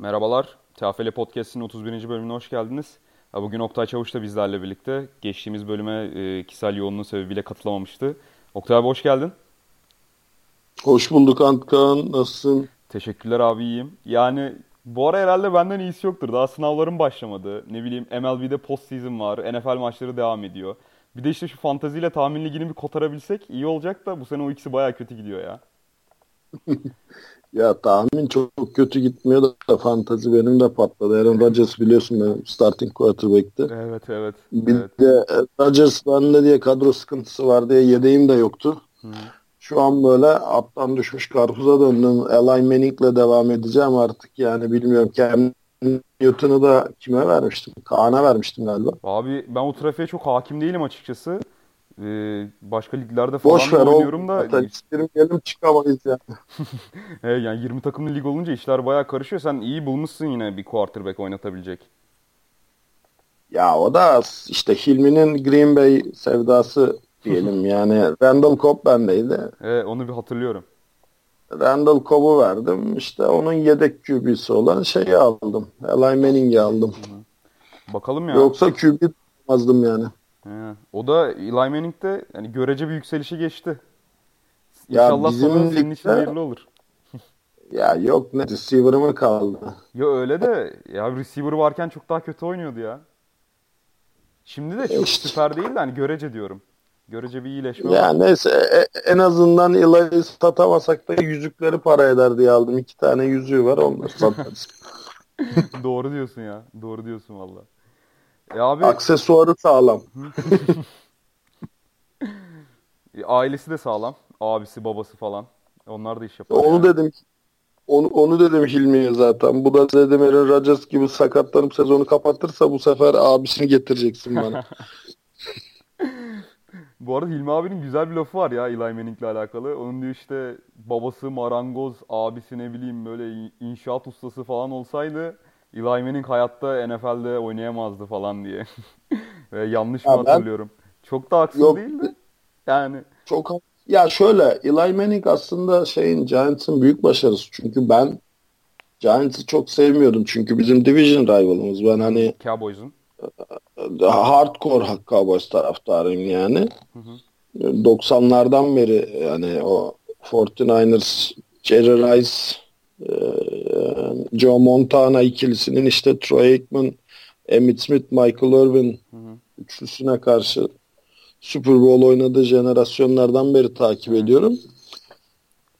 Merhabalar. TFL Podcast'in 31. bölümüne hoş geldiniz. Bugün Oktay Çavuş da bizlerle birlikte. Geçtiğimiz bölüme e, kişisel yoğunluğu sebebiyle katılamamıştı. Oktay abi hoş geldin. Hoş bulduk Antkan. Nasılsın? Teşekkürler abi iyiyim. Yani bu ara herhalde benden iyisi yoktur. Daha sınavlarım başlamadı. Ne bileyim MLB'de post season var. NFL maçları devam ediyor. Bir de işte şu fantaziyle tahmin ligini bir kotarabilsek iyi olacak da bu sene o ikisi baya kötü gidiyor ya. Ya tahmin çok, kötü gitmiyor da fantazi benim de patladı. Aaron Rodgers biliyorsun benim starting quarterback'ti. Evet evet. Bir evet. de Rodgers bende diye kadro sıkıntısı var diye yedeğim de yoktu. Hı. Şu an böyle attan düşmüş karpuza döndüm. Eli Manning'le devam edeceğim artık yani bilmiyorum. Cam Newton'u da kime vermiştim? Kaan'a vermiştim galiba. Abi ben o trafiğe çok hakim değilim açıkçası. Ee, başka liglerde falan Boş ver oynuyorum da isterim gelim çıkamayız yani. He, yani 20 takımlı lig olunca işler bayağı karışıyor. Sen iyi bulmuşsun yine bir quarterback oynatabilecek. Ya o da işte Hilmi'nin Green Bay sevdası diyelim yani. Randall Cobb bendeydi. He, onu bir hatırlıyorum. Randall Cobb'u verdim. İşte onun yedek QB'si olan şeyi aldım. Eli Manning'i aldım. Bakalım ya. Yoksa QB tutmazdım yani. He, o da Eli Manning'de yani görece bir yükselişi geçti. Ya İnşallah bizim sonra senin için hayırlı olur. Ya yok ne receiver'ı kaldı? Ya öyle de ya receiver varken çok daha kötü oynuyordu ya. Şimdi de çok İşte. süper değil de hani görece diyorum. Görece bir iyileşme Ya var. neyse e- en azından Eli'yi satamasak da yüzükleri para eder diye aldım. İki tane yüzüğü var onları satarız. Doğru diyorsun ya. Doğru diyorsun valla. E abi Aksesuarı sağlam. ailesi de sağlam. Abisi, babası falan. Onlar da iş yapar. Onu yani. dedim onu, onu dedim Hilmi'ye zaten. Bu da dedim Aaron Rodgers gibi sakatlanıp sezonu kapatırsa bu sefer abisini getireceksin bana. Bu arada Hilmi abinin güzel bir lafı var ya Eli Manning'le alakalı. Onun diyor işte babası marangoz, abisi ne bileyim böyle inşaat ustası falan olsaydı Eli Manning hayatta NFL'de oynayamazdı falan diye. Ve yanlış mı Ya ben- hatırlıyorum? Çok da haksız Yok. değil de. Yani Çok ya şöyle Eli Manning aslında şeyin Giants'ın büyük başarısı. Çünkü ben Giants'ı çok sevmiyordum. Çünkü bizim division rivalımız. Ben hani Cowboys'un. hardcore Cowboys taraftarıyım yani. 90'lardan beri yani o 49ers, Jerry Rice, e, Joe Montana ikilisinin işte Troy Aikman, Emmitt Smith, Michael Irvin üçlüsüne karşı Super Bowl oynadığı jenerasyonlardan beri takip ediyorum.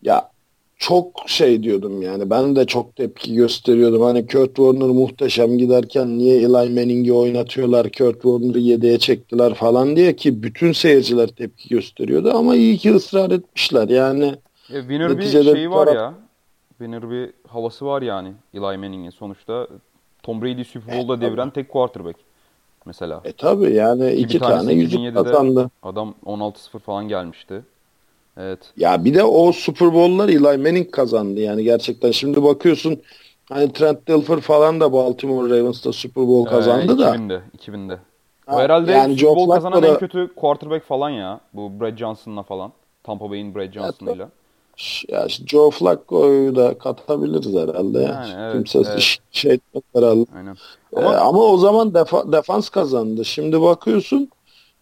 Ya çok şey diyordum yani ben de çok tepki gösteriyordum. Hani Kurt Warner muhteşem giderken niye Eli Manning'i oynatıyorlar Kurt Warner'ı yedeğe çektiler falan diye ki bütün seyirciler tepki gösteriyordu ama iyi ki ısrar etmişler yani. E, winner bir şeyi var ya. Winner bir havası var yani Eli Manning'in sonuçta. Tom Brady Super Bowl'da deviren tek quarterback mesela. E tabi yani iki tane yüzük 2007'de kazandı. Adam 16-0 falan gelmişti. Evet. Ya bir de o Super Bowl'lar Eli Manning kazandı yani gerçekten. Şimdi bakıyorsun hani Trent Dilfer falan da Baltimore Ravens'ta Super Bowl kazandı Ee, da. 2000'de. 2000'de. O Ha, herhalde yani Super Bowl kazanan Flacco en da- kötü quarterback falan ya. Bu Brad Johnson'la falan. Tampa Bay'in Brad Johnson'ıyla. Ş- Ya işte Joe Flacco'yu da katabiliriz herhalde. ya. Yani evet, Kimse evet. şey etmez herhalde. Aynen. Ama, Ama ama o zaman defa- defans kazandı. Şimdi bakıyorsun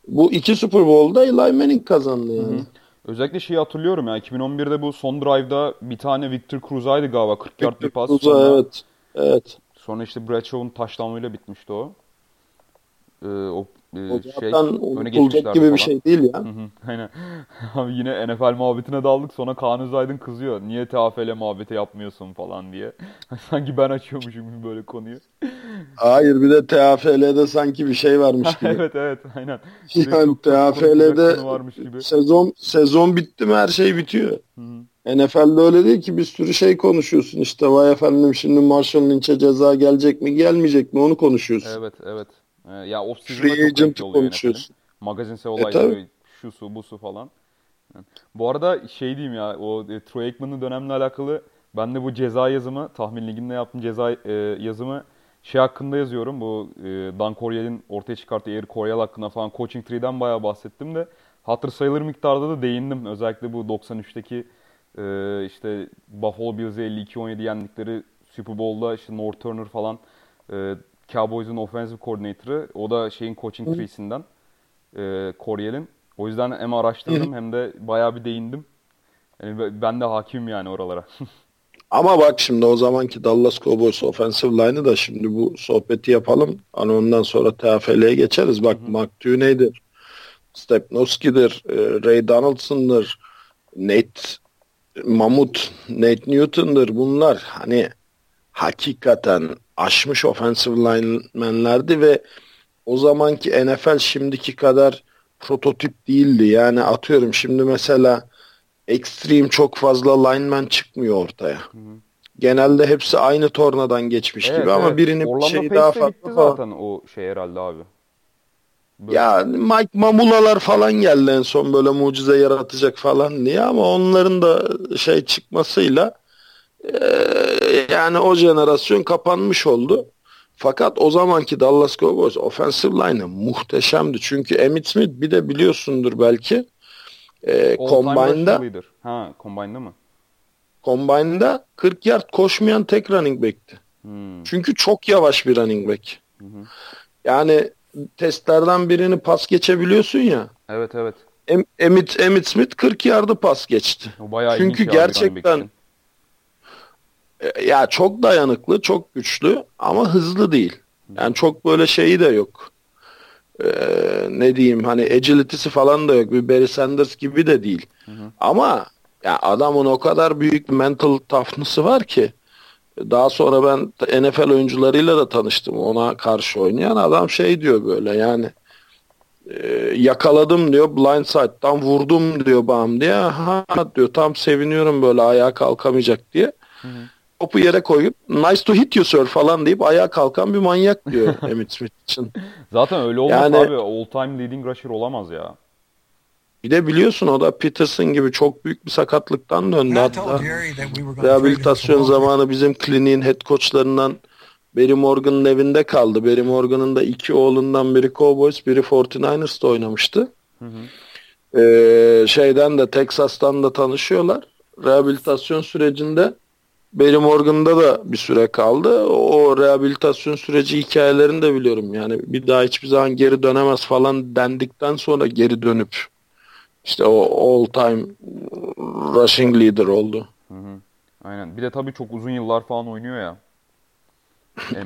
bu iki Super Bowl'da Eli Manning kazandı yani. özellikle şeyi hatırlıyorum ya. 2011'de bu son drive'da bir tane Victor Cruz'aydı galiba. 40 yard bir pas. Uza, Sonra, evet. Evet. sonra işte Bradshaw'un taşlanmayla bitmişti o. Ee, o e, şey öne geçmişlerdi gibi bir falan. şey değil ya. Hı hı, Aynen. Abi yine NFL muhabbetine daldık. Sonra Kaan Özaydın kızıyor. Niye TFL muhabbeti yapmıyorsun falan diye. Sanki ben açıyormuşum gibi böyle konuyu. Hayır bir de TFL'de sanki bir şey varmış gibi. evet evet aynen. Yani TFL'de sezon sezon bitti mi her şey bitiyor. Hı hı. NFL'de öyle değil ki bir sürü şey konuşuyorsun. İşte vay efendim şimdi Marshall Lynch'e ceza gelecek mi gelmeyecek mi onu konuşuyorsun. Evet evet. Ee, ya off season'da çok renkli oluyor konuşuyorsun. NFL'in. Magazinsel olayları, şu su bu su falan. Yani Bu arada şey diyeyim ya o e, Troy Aikman'ın dönemle alakalı ben de bu ceza yazımı tahmin liginde yaptığım ceza e, yazımı şey hakkında yazıyorum. Bu e, Dan Coryell'in ortaya çıkarttığı Eric Coryell hakkında falan coaching tree'den bayağı bahsettim de hatır sayılır miktarda da değindim. Özellikle bu 93'teki e, işte Buffalo Bills'i 52-17 yendikleri Super Bowl'da işte North Turner falan e, Cowboys'un offensive coordinator'ı. O da şeyin coaching tree'sinden e, Coryell'in. O yüzden hem araştırdım hem de bayağı bir değindim. Yani ben de hakimim yani oralara. Ama bak şimdi o zamanki Dallas Cowboys offensive line'ı da şimdi bu sohbeti yapalım. Hani ondan sonra TFL'ye geçeriz. Bak hı Mark Tuiney'dir, Stepnoski'dir, e, Ray Donaldson'dır, Nate Mamut, Nate Newton'dır bunlar. Hani hakikaten aşmış offensive linemenlerdi ve o zamanki NFL şimdiki kadar prototip değildi. Yani atıyorum şimdi mesela extreme çok fazla lineman çıkmıyor ortaya. Hı hı. Genelde hepsi aynı tornadan geçmiş evet, gibi ama evet. birinin Orlando bir şey Pace'de daha farklı gitti zaten o şey herhalde abi. Böyle. Ya Mike Mamulalar falan geldi en son böyle mucize yaratacak falan diye ama onların da şey çıkmasıyla yani o jenerasyon kapanmış oldu. Fakat o zamanki Dallas Cowboys offensive line'ı muhteşemdi. Çünkü Emmitt Smith bir de biliyorsundur belki e, Combine'da Ha, Combine'da mı? Combine'da 40 yard koşmayan tek running back'ti. Hmm. Çünkü çok yavaş bir running back. Hı Yani testlerden birini pas geçebiliyorsun ya. Evet evet. Em, Emmitt, Emmitt Smith 40 yardı pas geçti. O bayağı Çünkü gerçekten ya çok dayanıklı, çok güçlü ama hızlı değil. Yani çok böyle şeyi de yok. Ee, ne diyeyim hani agility'si falan da yok. Bir Barry Sanders gibi de değil. Hı hı. Ama ya adamın o kadar büyük mental toughness'ı var ki daha sonra ben NFL oyuncularıyla da tanıştım. Ona karşı oynayan adam şey diyor böyle yani e, yakaladım diyor blindside'dan vurdum diyor bam diye. Ha diyor tam seviniyorum böyle ayağa kalkamayacak diye. Hı hı. Topu yere koyup nice to hit you sir falan deyip ayağa kalkan bir manyak diyor Emmitt Smith için. Zaten öyle olmaz yani, abi. All time leading rusher olamaz ya. Bir de biliyorsun o da Peterson gibi çok büyük bir sakatlıktan döndü hatta. Rehabilitasyon zamanı bizim kliniğin head coachlarından Barry Morgan'ın evinde kaldı. Barry Morgan'ın da iki oğlundan biri Cowboys, biri 49ers'ta oynamıştı. Hı hı. Ee, şeyden de Texas'tan da tanışıyorlar. Rehabilitasyon sürecinde Barry Morgan'da da bir süre kaldı. O rehabilitasyon süreci hikayelerini de biliyorum. Yani bir daha hiçbir zaman geri dönemez falan dendikten sonra geri dönüp işte o all time rushing leader oldu. Hı hı. Aynen. Bir de tabii çok uzun yıllar falan oynuyor ya.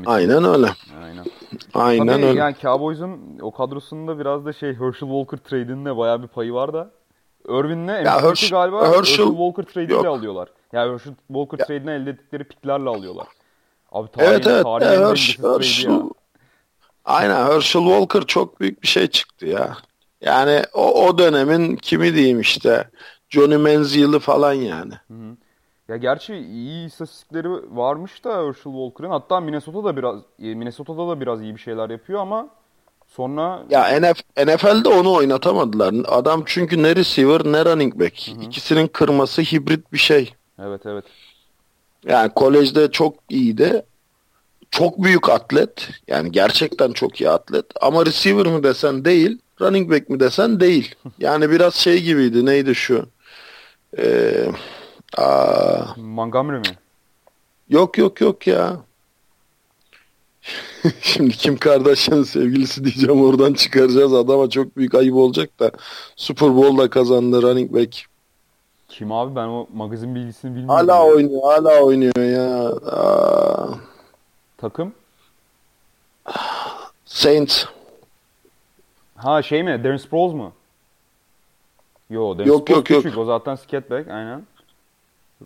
Aynen öyle. Aynen. Aynen tabii öyle. Yani Cowboys'un o kadrosunda biraz da şey Herschel Walker trade'inde bayağı bir payı var da. Irvin'le MVP'si galiba Herschel, Herschel Walker trade'iyle alıyorlar. Yani Herschel Walker ya. trade'ine elde ettikleri piklerle alıyorlar. Abi tarihin, evet evet. Tarihin evet Herschel, Herschel, ya. Aynen Herschel Walker çok büyük bir şey çıktı ya. Yani o, o dönemin kimi diyeyim işte Johnny Manziel'i falan yani. Hı hı. Ya gerçi iyi istatistikleri varmış da Herschel Walker'ın. Hatta Minnesota'da biraz e, Minnesota'da da biraz iyi bir şeyler yapıyor ama sonra Ya NF, NFL'de onu oynatamadılar. Adam çünkü ne receiver ne running back. Hı hı. İkisinin kırması hibrit bir şey. Evet evet. Yani kolejde çok iyiydi. Çok büyük atlet. Yani gerçekten çok iyi atlet. Ama receiver mı desen değil running back mi desen değil. Yani biraz şey gibiydi. Neydi şu? Ee, aa, Montgomery mi? Yok yok yok ya. Şimdi Kim Kardashian'ın sevgilisi diyeceğim oradan çıkaracağız. Adama çok büyük ayıp olacak da Super Bowl'da kazandı running back. Kim abi ben o magazin bilgisini bilmiyorum. Hala ya. oynuyor hala oynuyor ya. Aa. Takım? Saints. Ha şey mi? Darren Sproles mu? Yo, Darren yok, Sproles yok, küçük. Yok. O zaten skatback aynen.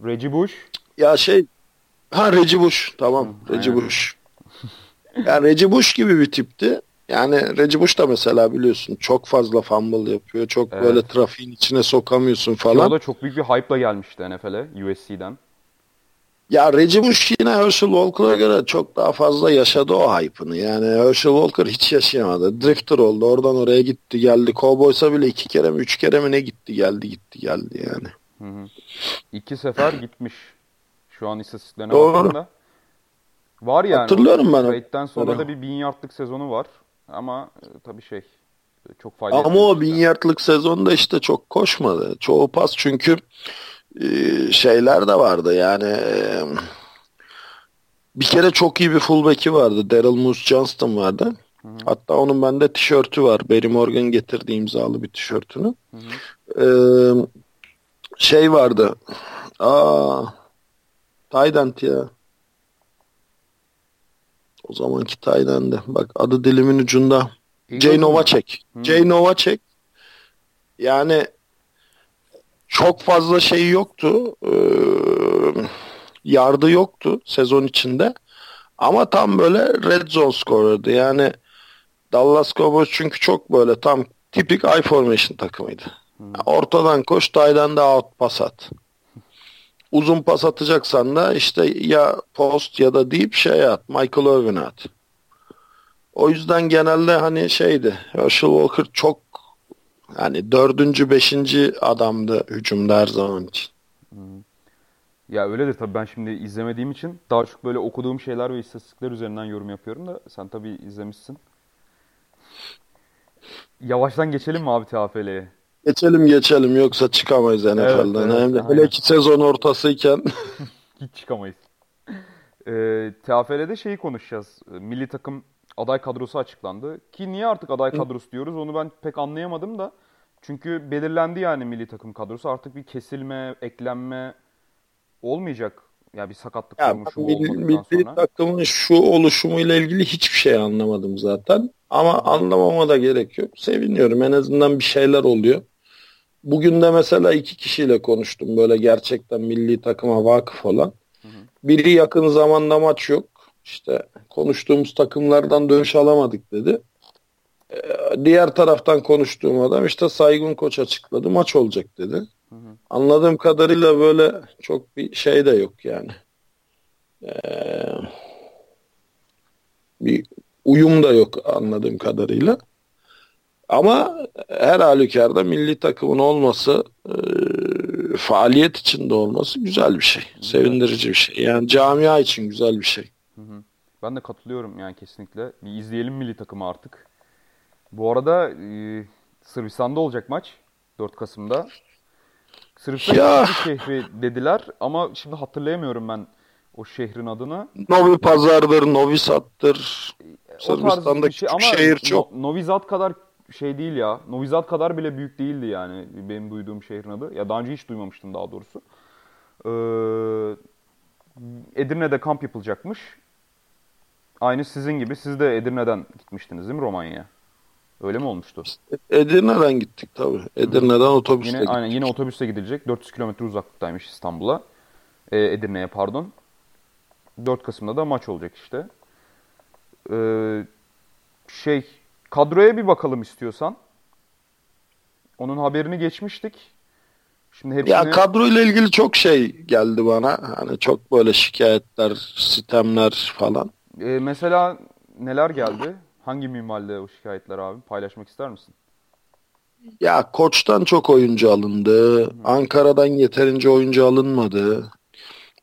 Reggie Bush. Ya şey ha Reggie Bush tamam. Hı, Reggie aynen. Bush. Yani Reggie Bush gibi bir tipti. Yani Reggie Bush da mesela biliyorsun çok fazla fumble yapıyor. Çok evet. böyle trafiğin içine sokamıyorsun falan. Ki o da çok büyük bir hype'la gelmişti NFL'e USC'den. Ya Reggie Bush yine Herschel Walker'a göre çok daha fazla yaşadı o hype'ını. Yani Herschel Walker hiç yaşayamadı. Drifter oldu. Oradan oraya gitti geldi. Cowboys'a bile iki kere mi üç kere mi ne gitti geldi gitti geldi yani. Hı hı. İki sefer gitmiş. Şu an istatistiklerine baktığımda. Var yani. Hatırlıyorum ben. Trade'den sonra Öyle. da bir bin yardlık sezonu var. Ama e, tabii şey çok faydalı. Ama o bin yardlık sezonda işte çok koşmadı. Çoğu pas çünkü ee, şeyler de vardı yani bir kere çok iyi bir fullback'i vardı. Daryl Moose Johnston vardı. Hı hı. Hatta onun bende tişörtü var. Barry Morgan getirdi imzalı bir tişörtünü. Hı hı. Ee, şey vardı. Aa, Tydent ya. O zamanki Tydent'de. Bak adı dilimin ucunda. Jay Novacek. Jay Novacek. Yani çok fazla şey yoktu. Ee, yardı yoktu sezon içinde. Ama tam böyle red zone scorer'dı. Yani Dallas Cowboys çünkü çok böyle tam tipik I formation takımıydı. Hmm. Ortadan koş, daydan da out pas at. Uzun pas atacaksan da işte ya post ya da deep şey at. Michael Irvin at. O yüzden genelde hani şeydi. Herschel Walker çok hani dördüncü, beşinci adamdı hücumda her zaman için. Hmm. Ya öyledir tabii ben şimdi izlemediğim için daha çok böyle okuduğum şeyler ve istatistikler üzerinden yorum yapıyorum da sen tabii izlemişsin. Yavaştan geçelim mi abi TFL'ye? Geçelim geçelim yoksa çıkamayız NFL'den. Evet, evet, Hele ki sezon ortasıyken. Hiç çıkamayız. Ee, TFL'de şeyi konuşacağız. Milli takım aday kadrosu açıklandı. Ki niye artık aday kadrosu diyoruz onu ben pek anlayamadım da. Çünkü belirlendi yani milli takım kadrosu. Artık bir kesilme, eklenme olmayacak. Ya bir sakatlık ya, olmuş milli, milli sonra. takımın şu oluşumuyla ilgili hiçbir şey anlamadım zaten. Ama anlamama da gerek yok. Seviniyorum. En azından bir şeyler oluyor. Bugün de mesela iki kişiyle konuştum. Böyle gerçekten milli takıma vakıf olan. Hı hı. Biri yakın zamanda maç yok. İşte konuştuğumuz takımlardan dönüş alamadık dedi. Ee, diğer taraftan konuştuğum adam işte Saygun Koç açıkladı. Maç olacak dedi. Hı hı. Anladığım kadarıyla böyle çok bir şey de yok yani. Ee, bir uyum da yok anladığım kadarıyla. Ama her halükarda milli takımın olması e, faaliyet içinde olması güzel bir şey. Sevindirici bir şey. Yani camia için güzel bir şey. Hı hı. Ben de katılıyorum yani kesinlikle. Bir izleyelim milli takımı artık. Bu arada e, Sırbistan'da olacak maç 4 Kasım'da. Sırbistan şehri dediler ama şimdi hatırlayamıyorum ben o şehrin adını. Novi Pazar'dır, Novi Sad'dır. Sırbistan'da şey, ama şehir çok. No, Novi Sad kadar şey değil ya. Novi Sad kadar bile büyük değildi yani benim duyduğum şehrin adı. Ya daha önce hiç duymamıştım daha doğrusu. Ee, Edirne'de kamp yapılacakmış. Aynı sizin gibi. Siz de Edirne'den gitmiştiniz değil mi Romanya'ya? Öyle mi olmuştu? Edirne'den gittik tabii. Edirne'den otobüsle yine, gittik. Aynen yine otobüse gidilecek. 400 kilometre uzaklıktaymış İstanbul'a. Ee, Edirne'ye pardon. 4 Kasım'da da maç olacak işte. Ee, şey kadroya bir bakalım istiyorsan. Onun haberini geçmiştik. Şimdi hepsine... Ya kadroyla ilgili çok şey geldi bana. Hani çok böyle şikayetler, sistemler falan. Ee, mesela neler geldi? Hangi minvalde o şikayetler abi? Paylaşmak ister misin? Ya koçtan çok oyuncu alındı. Hı. Ankara'dan yeterince oyuncu alınmadı.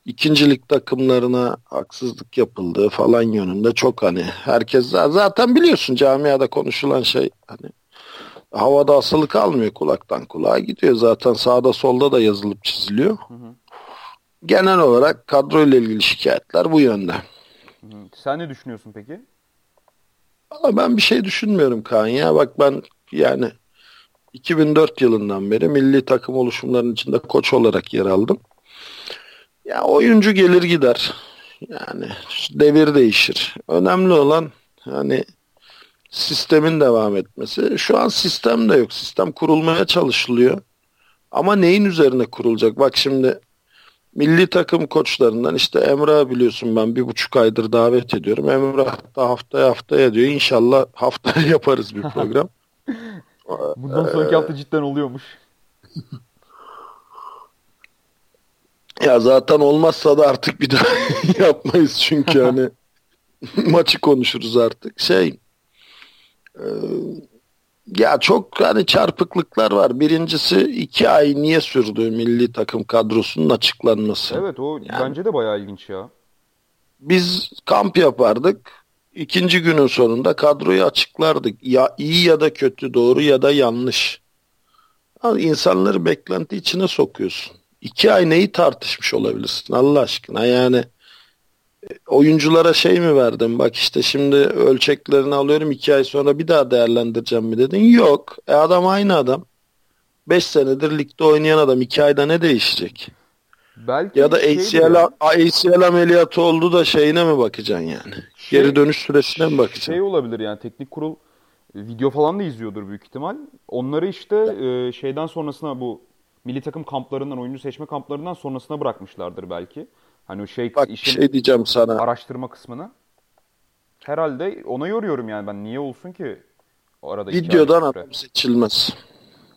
İkincilik takımlarına haksızlık yapıldı falan yönünde çok hani herkes zaten biliyorsun camiada konuşulan şey hani havada asılı kalmıyor kulaktan kulağa gidiyor zaten sağda solda da yazılıp çiziliyor. Hı hı. Genel olarak kadroyla ilgili şikayetler bu yönde. Hı. Sen ne düşünüyorsun peki? Valla ben bir şey düşünmüyorum Kaan ya. Bak ben yani 2004 yılından beri milli takım oluşumlarının içinde koç olarak yer aldım. Ya oyuncu gelir gider. Yani devir değişir. Önemli olan hani sistemin devam etmesi. Şu an sistem de yok. Sistem kurulmaya çalışılıyor. Ama neyin üzerine kurulacak? Bak şimdi milli takım koçlarından işte Emrah biliyorsun ben bir buçuk aydır davet ediyorum. Emrah da haftaya haftaya diyor. İnşallah haftaya yaparız bir program. Bundan sonraki hafta cidden oluyormuş. ya zaten olmazsa da artık bir daha yapmayız çünkü hani maçı konuşuruz artık. Şey e, ya çok hani çarpıklıklar var. Birincisi iki ay niye sürdü milli takım kadrosunun açıklanması. Evet o yani, bence de bayağı ilginç ya. Biz kamp yapardık. İkinci günün sonunda kadroyu açıklardık. Ya iyi ya da kötü, doğru ya da yanlış. Yani insanları beklenti içine sokuyorsun. İki ay neyi tartışmış olabilirsin Allah aşkına yani. oyunculara şey mi verdin? Bak işte şimdi ölçeklerini alıyorum iki ay sonra bir daha değerlendireceğim mi dedin? Yok. E adam aynı adam. 5 senedir ligde oynayan adam iki ayda ne değişecek? Belki Ya da şeydir ACL, ya. ACL ameliyatı oldu da şeyine mi bakacaksın yani? Şey- Geri dönüş süresine mi bakacaksın? Şey olabilir yani teknik kurul e, video falan da izliyordur büyük ihtimal. Onları işte e, şeyden sonrasına bu milli takım kamplarından, oyuncu seçme kamplarından sonrasına bırakmışlardır belki. Hani o şey Bak işin şey diyeceğim sana. araştırma kısmını. Herhalde ona yoruyorum yani ben. Niye olsun ki arada Videodan adam seçilmez.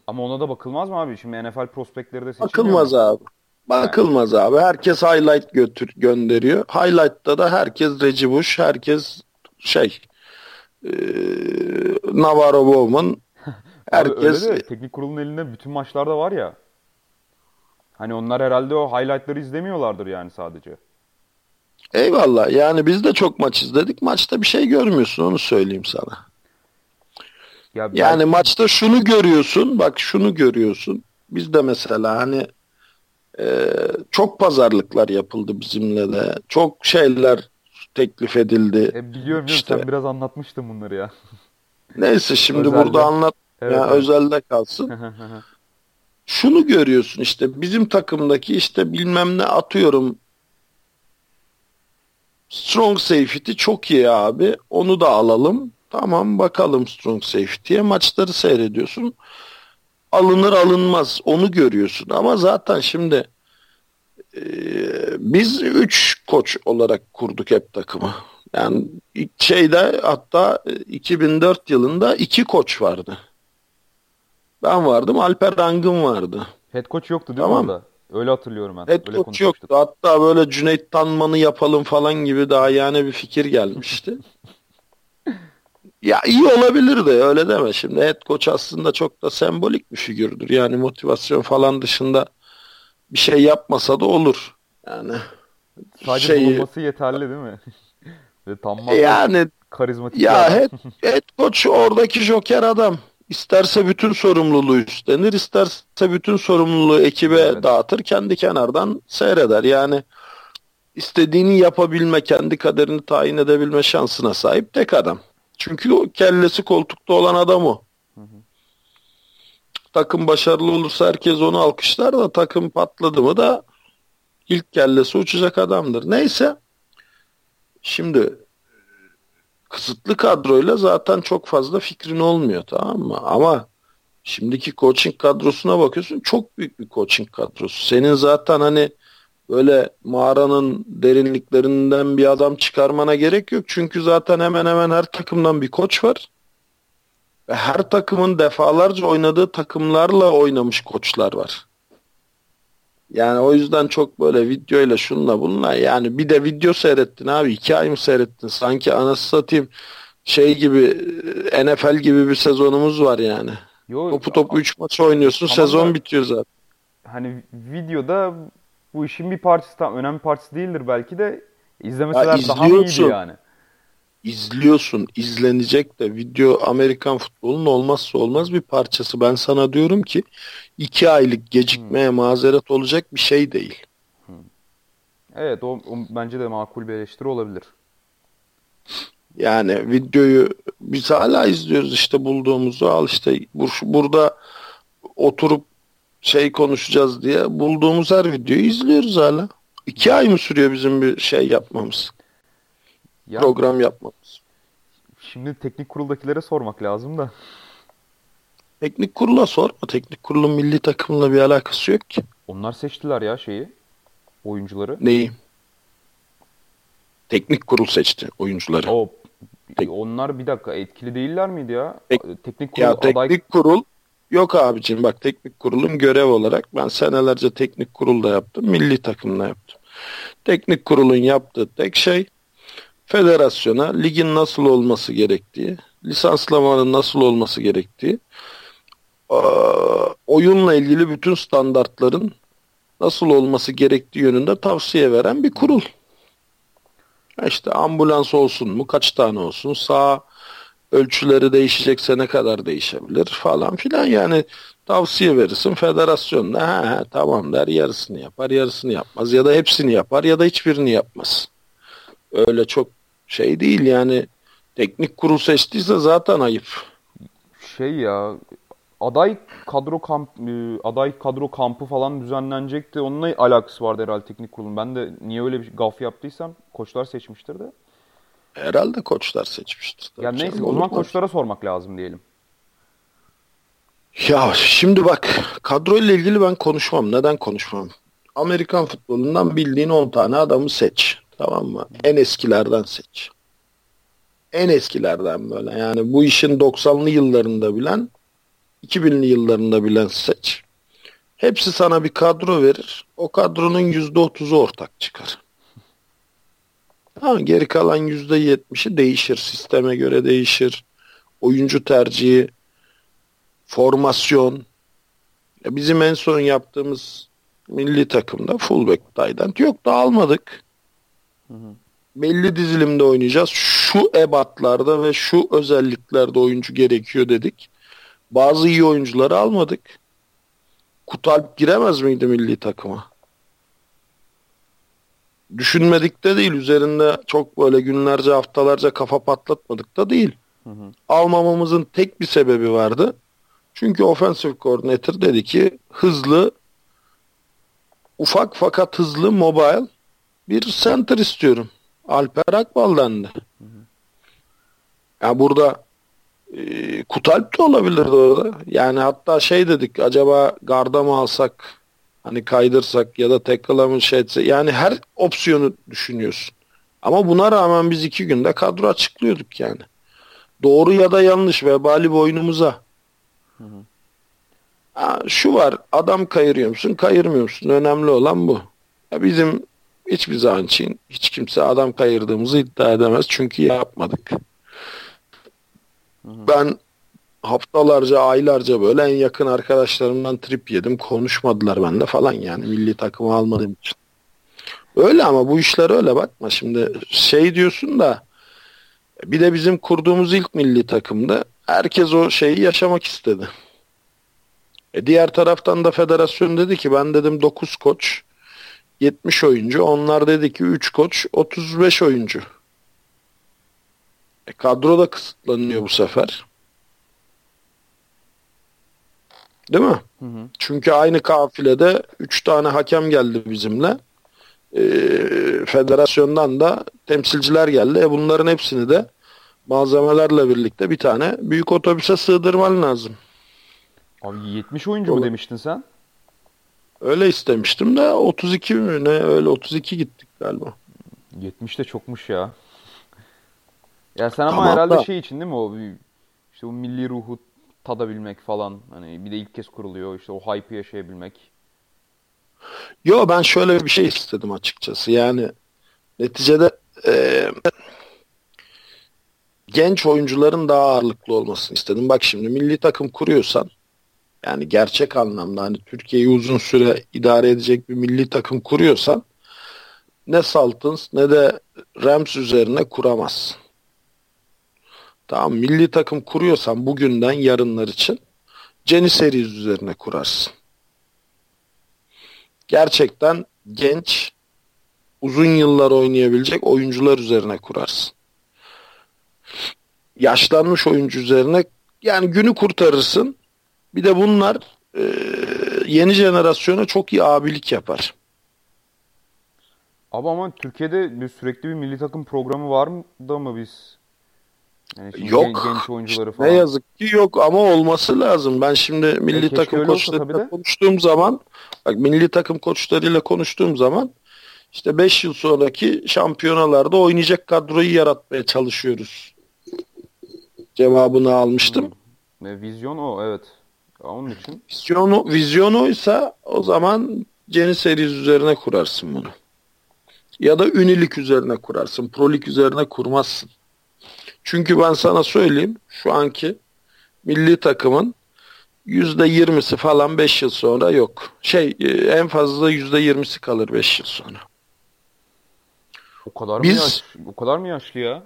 Ama ona da bakılmaz mı abi? Şimdi NFL prospektleri de seçilmiyor Bakılmaz mu? abi. Bakılmaz abi. Herkes highlight götür gönderiyor. Highlight'ta da herkes Reggie Bush, herkes şey eee Navarro Bowman Abi herkes öyle de teknik kurulun elinde bütün maçlar da var ya. Hani onlar herhalde o highlightları izlemiyorlardır yani sadece. eyvallah. Yani biz de çok maç izledik. Maçta bir şey görmüyorsun onu söyleyeyim sana. Ya Yani belki- maçta şunu görüyorsun. Bak şunu görüyorsun. Biz de mesela hani eee, çok pazarlıklar yapıldı bizimle de. Çok şeyler teklif edildi. E, biliyorum biliyorum İşte. sen biraz anlatmıştın bunları ya. Neyse şimdi Özelde. burada anlat. Evet, ya evet. özelde kalsın. Şunu görüyorsun işte bizim takımdaki işte bilmem ne atıyorum. Strong safety çok iyi abi. Onu da alalım. Tamam bakalım strong safety'ye. Maçları seyrediyorsun. Alınır alınmaz onu görüyorsun. Ama zaten şimdi e, biz 3 koç olarak kurduk hep takımı. Yani şeyde hatta e, 2004 yılında iki koç vardı. Ben vardım, Alper Rangın vardı. Head coach yoktu değil Tamam. mi orada? Öyle hatırlıyorum ben. Head Öyle coach yoktu. Hatta böyle Cüneyt Tanman'ı yapalım falan gibi daha yani bir fikir gelmişti. ya iyi olabilir de öyle deme. Şimdi head coach aslında çok da sembolik bir figürdür. Yani motivasyon falan dışında bir şey yapmasa da olur. Yani Sadece şeyi- bulunması yeterli değil mi? Ve tam yani karizmatik Ya head, head coach oradaki joker adam. İsterse bütün sorumluluğu üstlenir, isterse bütün sorumluluğu ekibe Evet. dağıtır, kendi kenardan seyreder. Yani istediğini yapabilme, kendi kaderini tayin edebilme şansına sahip tek adam. Çünkü o kellesi koltukta olan adam o. Takım başarılı olursa herkes onu alkışlar da takım patladı mı da ilk kellesi uçacak adamdır. Neyse. Şimdi kısıtlı kadroyla zaten çok fazla fikrin olmuyor tamam mı? Ama şimdiki coaching kadrosuna bakıyorsun çok büyük bir coaching kadrosu. Senin zaten hani böyle mağaranın derinliklerinden bir adam çıkarmana gerek yok. Çünkü zaten hemen hemen her takımdan bir koç var. Ve her takımın defalarca oynadığı takımlarla oynamış koçlar var. Yani o yüzden çok böyle videoyla şunla bununla yani bir de video seyrettin abi iki ay mı seyrettin sanki anası satayım şey gibi e, NFL gibi bir sezonumuz var yani. Yo, Topu topu 3 maç oynuyorsun Tamam sezon da- bitiyor zaten. hani videoda bu işin bir parçası tam önemli parçası değildir belki de izlemeseler Ya daha iyiydi yani? İzliyorsun izlenecek de video Amerikan futbolunun olmazsa olmaz bir parçası. Ben sana diyorum ki iki aylık gecikmeye mazeret olacak bir şey değil. Evet o, o bence de makul bir eleştiri olabilir. Yani videoyu biz hala izliyoruz işte bulduğumuzu al işte bur- burada oturup şey konuşacağız diye bulduğumuz her videoyu izliyoruz hala. İki ay mı sürüyor bizim bir şey yapmamız? Ya Program yapmamız. şimdi teknik kuruldakilere sormak lazım da. Teknik kurula sorma. Teknik kurulun milli takımla bir alakası yok ki. Onlar seçtiler ya şeyi. Oyuncuları. Neyi? Teknik kurul seçti oyuncuları. O Tek- onlar bir dakika etkili değiller miydi ya? Tek- teknik kurul Ya aday teknik kurul yok abicim bak teknik kurulun görev olarak ben senelerce teknik kurulda yaptım. Milli takımda yaptım. Teknik kurulun yaptığı tek şey federasyona ligin nasıl olması gerektiği, lisanslamanın nasıl olması gerektiği, oyunla ilgili bütün standartların nasıl olması gerektiği yönünde tavsiye veren bir kurul. İşte ambulans olsun mu, kaç tane olsun, sağ ölçüleri değişecekse ne kadar değişebilir falan filan yani tavsiye verirsin federasyon da ha, tamam der yarısını yapar yarısını yapmaz ya da hepsini yapar ya da hiçbirini yapmaz. Öyle çok şey değil yani teknik kurul seçtiyse zaten ayıp. Şey ya aday kadro kamp e, aday kadro kampı falan düzenlenecekti. Onunla alakası vardı herhalde teknik kurulun. Ben de niye öyle bir gaf yaptıysam koçlar seçmiştir de. Herhalde koçlar seçmiştir. Ya neyse o zaman koçlara sormak lazım diyelim. Ya şimdi bak kadroyla ilgili ben konuşmam. Neden konuşmam? Amerikan futbolundan bildiğin 10 tane adamı seç. Tamam mı? En eskilerden seç. En eskilerden böyle. Yani bu işin 90'lı yıllarında bilen 2000'li yıllarında bilen seç. Hepsi sana bir kadro verir. O kadronun %30'u ortak çıkar. Ha, geri kalan %70'i değişir. Sisteme göre değişir. Oyuncu tercihi, formasyon. Ya bizim en son yaptığımız milli takımda fullback tight yok da almadık. Hı hı. Belli dizilimde oynayacağız. Şu ebatlarda ve şu özelliklerde oyuncu gerekiyor dedik. Bazı iyi oyuncuları almadık. Kutalp giremez miydi milli takıma? Düşünmedik de değil. Üzerinde çok böyle günlerce haftalarca kafa patlatmadık da değil. Hı hı. Almamamızın tek bir sebebi vardı. Çünkü offensive coordinator dedi ki hızlı ufak fakat hızlı mobile bir center istiyorum. Alper Akbal'dan da. Ya burada e, Kutalp de olabilirdi orada. Yani hatta şey dedik acaba garda mı alsak hani kaydırsak ya da tackle'a mı şey etse yani her opsiyonu düşünüyorsun. Ama buna rağmen biz iki günde kadro açıklıyorduk yani. Doğru ya da yanlış vebali boynumuza. Hı hı. Ha, şu var adam kayırıyor musun kayırmıyor musun önemli olan bu. Ya bizim hiçbir zaman için hiç kimse adam kayırdığımızı iddia edemez çünkü yapmadık. Ben haftalarca aylarca böyle en yakın arkadaşlarımdan trip yedim konuşmadılar bende falan yani milli takımı almadığım için. Öyle ama bu işler öyle bakma şimdi şey diyorsun da bir de bizim kurduğumuz ilk milli takımda herkes o şeyi yaşamak istedi. E diğer taraftan da federasyon dedi ki ben dedim 9 koç 70 oyuncu. Onlar dedi ki 3 koç 35 oyuncu. E kadro da kısıtlanıyor bu sefer. Değil mi? Hı hı. Çünkü aynı kafilede 3 tane hakem geldi bizimle. E, federasyondan da temsilciler geldi. E bunların hepsini de malzemelerle birlikte bir tane büyük otobüse sığdırman lazım. Abi 70 oyuncu mu demiştin sen? Öyle istemiştim de 32 mi ne öyle 32 gittik galiba. 70 de çokmuş ya. Ya sen ama tamam, herhalde da. şey için değil mi o işte o milli ruhu tadabilmek falan hani bir de ilk kez kuruluyor işte o hype'ı yaşayabilmek. Yo ben şöyle bir şey istedim açıkçası yani neticede e, genç oyuncuların daha ağırlıklı olmasını istedim. Bak şimdi milli takım kuruyorsan yani gerçek anlamda hani Türkiye'yi uzun süre idare edecek bir milli takım kuruyorsan ne Saltins ne de Rams üzerine kuramazsın. Tamam milli takım kuruyorsan bugünden yarınlar için Jenny Series üzerine kurarsın. Gerçekten genç uzun yıllar oynayabilecek oyuncular üzerine kurarsın. Yaşlanmış oyuncu üzerine yani günü kurtarırsın bir de bunlar e, yeni jenerasyona çok iyi abilik yapar. Abi ama Türkiye'de bir, sürekli bir milli takım programı var mı da mı biz? Yani yok. Gen, genç oyuncuları falan. Ne yazık ki yok ama olması lazım. Ben şimdi milli e, takım koçlarıyla konuştuğum zaman bak milli takım koçlarıyla konuştuğum zaman işte 5 yıl sonraki şampiyonalarda oynayacak kadroyu yaratmaya çalışıyoruz. Cevabını almıştım. Hmm. E, vizyon o evet. Onun için. Vizyonu, vizyonuysa o zaman Jenny Series üzerine kurarsın bunu. Ya da ünilik üzerine kurarsın. Prolik üzerine kurmazsın. Çünkü ben sana söyleyeyim şu anki milli takımın yüzde yirmisi falan beş yıl sonra yok. Şey e, en fazla yüzde yirmisi kalır beş yıl sonra. O kadar biz, mı yaş, o kadar mı yaşlı ya?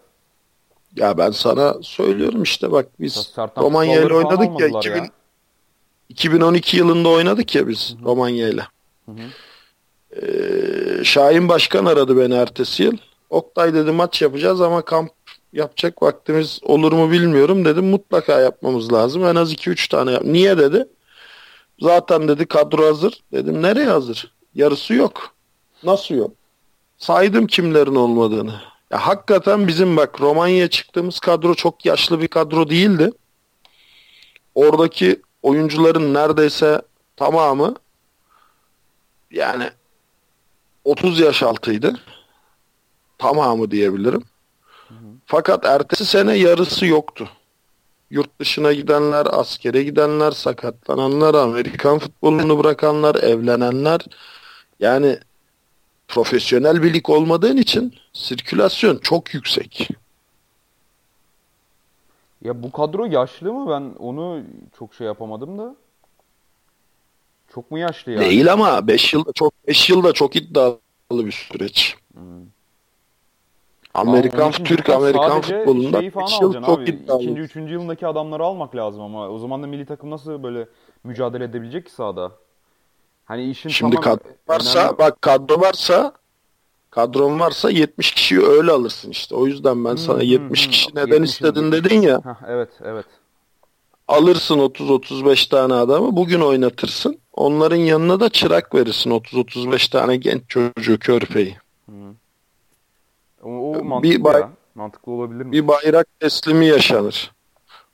Ya ben sana söylüyorum işte bak biz Romanya ile oynadık ya, 2000, ya 2012 yılında oynadık ya biz Romanya ile. Ee, Şahin Başkan aradı beni ertesi yıl. Oktay dedi maç yapacağız ama kamp yapacak vaktimiz olur mu bilmiyorum dedim. Mutlaka yapmamız lazım. En az 2-3 tane yap. Niye dedi? Zaten dedi kadro hazır. Dedim nereye hazır? Yarısı yok. Nasıl yok? Saydım kimlerin olmadığını. Ya hakikaten bizim bak Romanya'ya çıktığımız kadro çok yaşlı bir kadro değildi. Oradaki oyuncuların neredeyse tamamı yani 30 yaş altıydı. Tamamı diyebilirim. Fakat ertesi sene yarısı yoktu. Yurt dışına gidenler, askere gidenler, sakatlananlar, Amerikan futbolunu bırakanlar, evlenenler. Yani profesyonel bir lig olmadığın için sirkülasyon çok yüksek. Ya bu kadro yaşlı mı? Ben onu çok şey yapamadım da. Çok mu yaşlı yani? Değil ama 5 yılda çok 5 yılda çok iddialı bir süreç. Hmm. Amerikan Türk Amerikan futbolunda şeyi falan 5 yıl çok abi. iddialı. İkinci, üçüncü yılındaki adamları almak lazım ama o zaman da milli takım nasıl böyle mücadele edebilecek ki sahada? Hani işin Şimdi tamam kadro varsa önemli- bak kadro varsa kadron varsa 70 kişiyi öyle alırsın işte. O yüzden ben sana Hı, hı, 70 hı. kişi neden 70 istedin dedin ya. Hah, evet evet. Alırsın 30-35 tane adamı bugün oynatırsın. Onların yanına da çırak verirsin 30-35 tane genç çocuğu körpeyi. O, o Bir mantıklı bay- ya. Mantıklı olabilir mi? Bir bayrak teslimi yaşanır.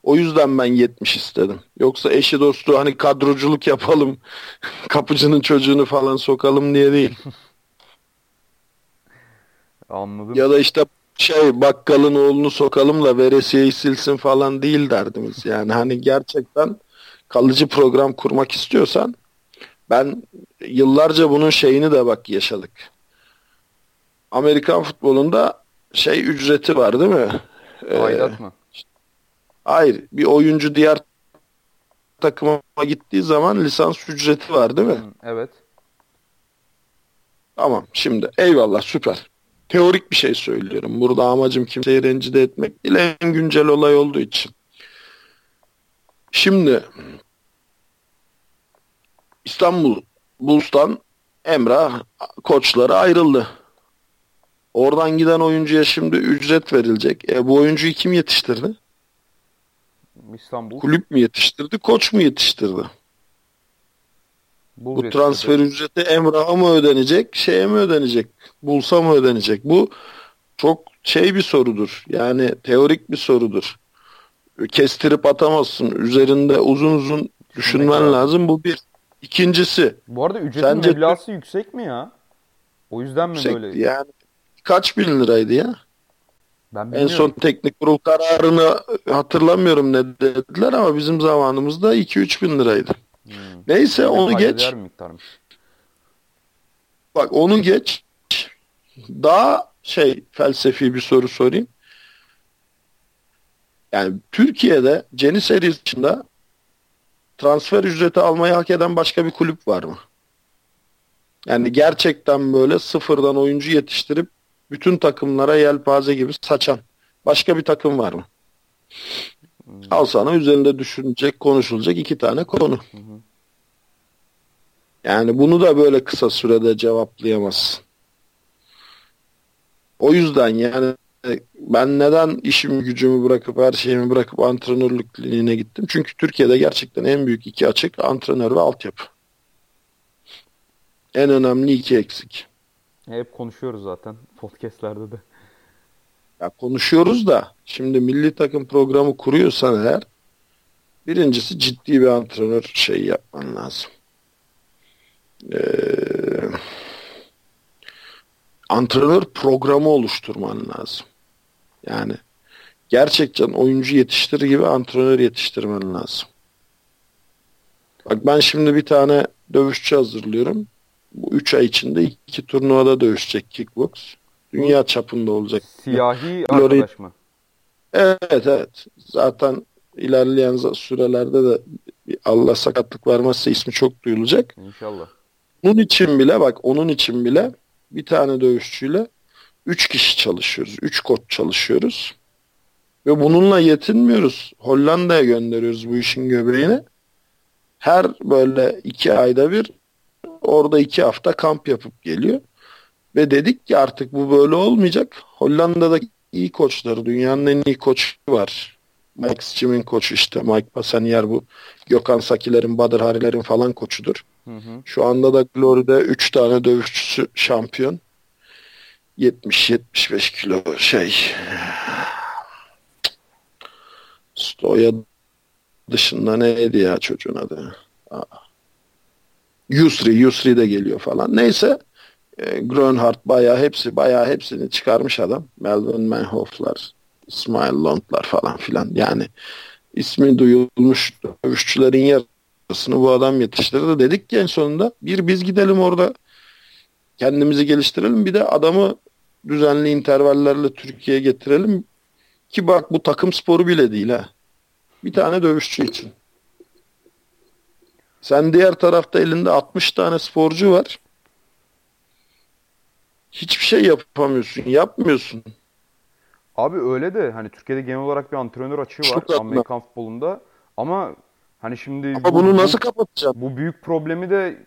O yüzden ben 70 istedim. Yoksa eşi dostu hani kadroculuk yapalım, kapıcının çocuğunu falan sokalım diye değil. Anladım. Ya da işte şey bakkalın oğlunu sokalım da veresiyeyi silsin falan değil derdimiz. Yani hani gerçekten kalıcı program kurmak istiyorsan ben yıllarca bunun şeyini de bak yaşadık. Amerikan futbolunda şey ücreti var değil mi? Ee, Aidat mı? hayır bir oyuncu diğer takıma gittiği zaman lisans ücreti var değil mi? Evet. Tamam şimdi eyvallah süper. Teorik bir şey söylüyorum. Burada amacım kimseyi rencide etmek değil. En güncel olay olduğu için. Şimdi İstanbul Bulls'tan Emrah koçları ayrıldı. Oradan giden oyuncuya şimdi ücret verilecek. E bu oyuncuyu kim yetiştirdi? İstanbul. Kulüp mü yetiştirdi, koç mu yetiştirdi? Bul Bu transfer ücreti Emrah'a mı ödenecek, şeye mi ödenecek, Bulsa mı ödenecek? Bu çok şey bir sorudur. Yani teorik bir sorudur. Kestirip atamazsın. Üzerinde uzun uzun düşünmen lazım. lazım. Bu bir. İkincisi Bu arada ücretin Sence- meblası yüksek mi ya? O yüzden mi böyle? yani kaç bin liraydı ya? Ben En son teknik kurul kararını hatırlamıyorum ne dediler ama bizim zamanımızda 2-3 bin liraydı. Hmm. Neyse Yine onu geç. Bak onu geç. Daha şey felsefi bir soru sorayım. Yani Türkiye'de Ceniseri dışında transfer ücreti almayı hak eden başka bir kulüp var mı? Yani gerçekten böyle sıfırdan oyuncu yetiştirip bütün takımlara yelpaze gibi saçan başka bir takım var mı? Al sana üzerinde düşünecek, konuşulacak iki tane konu. Yani bunu da böyle kısa sürede cevaplayamazsın. O yüzden yani ben neden işimi gücümü bırakıp her şeyimi bırakıp antrenörlük kliniğine gittim? Çünkü Türkiye'de gerçekten en büyük iki açık antrenör ve altyapı. En önemli iki eksik. Hep konuşuyoruz zaten podcastlerde de. Ya konuşuyoruz da şimdi milli takım programı kuruyorsan eğer birincisi ciddi bir antrenör şeyi yapman lazım. Ee, antrenör programı oluşturman lazım. Yani gerçekten oyuncu yetiştirir gibi antrenör yetiştirmen lazım. Bak ben şimdi bir tane dövüşçü hazırlıyorum. Bu 3 ay içinde iki turnuvada dövüşecek kickbox. Dünya çapında olacak. Siyahi arkadaş mı? Evet evet. Zaten ilerleyen sürelerde de Allah sakatlık vermezse ismi çok duyulacak. İnşallah. Onun için bile bak onun için bile bir tane dövüşçüyle üç kişi çalışıyoruz. Üç koç çalışıyoruz. Ve bununla yetinmiyoruz. Hollanda'ya gönderiyoruz bu işin göbeğini. Her böyle iki ayda bir orada iki hafta kamp yapıp geliyor. Ve dedik ki artık bu böyle olmayacak. Hollanda'da iyi koçları, dünyanın en iyi koçu var. Mike Schim'in koçu işte. Mike Passanier bu Gökhan Sakiler'in, Badır Hariler'in falan koçudur. Hı hı. Şu anda da Glory'de 3 tane dövüşçüsü şampiyon. 70-75 kilo şey Stoya dışında neydi ya çocuğun adı? Yusri, Yusri de geliyor falan. Neyse e, Grönhardt bayağı hepsi bayağı hepsini çıkarmış adam. Melvin Manhoff'lar, İsmail Lond'lar falan filan. Yani ismi duyulmuş dövüşçülerin yarısını bu adam yetiştirdi. Dedik ki en sonunda bir biz gidelim orada kendimizi geliştirelim. Bir de adamı düzenli intervallerle Türkiye'ye getirelim. Ki bak bu takım sporu bile değil ha. Bir tane dövüşçü için. Sen diğer tarafta elinde 60 tane sporcu var. Hiçbir şey yapamıyorsun. Yapmıyorsun. Abi öyle de hani Türkiye'de genel olarak bir antrenör açığı var Çok Amerikan futbolunda. Ama hani şimdi Ama bu, bunu nasıl kapatacağım? Bu büyük problemi de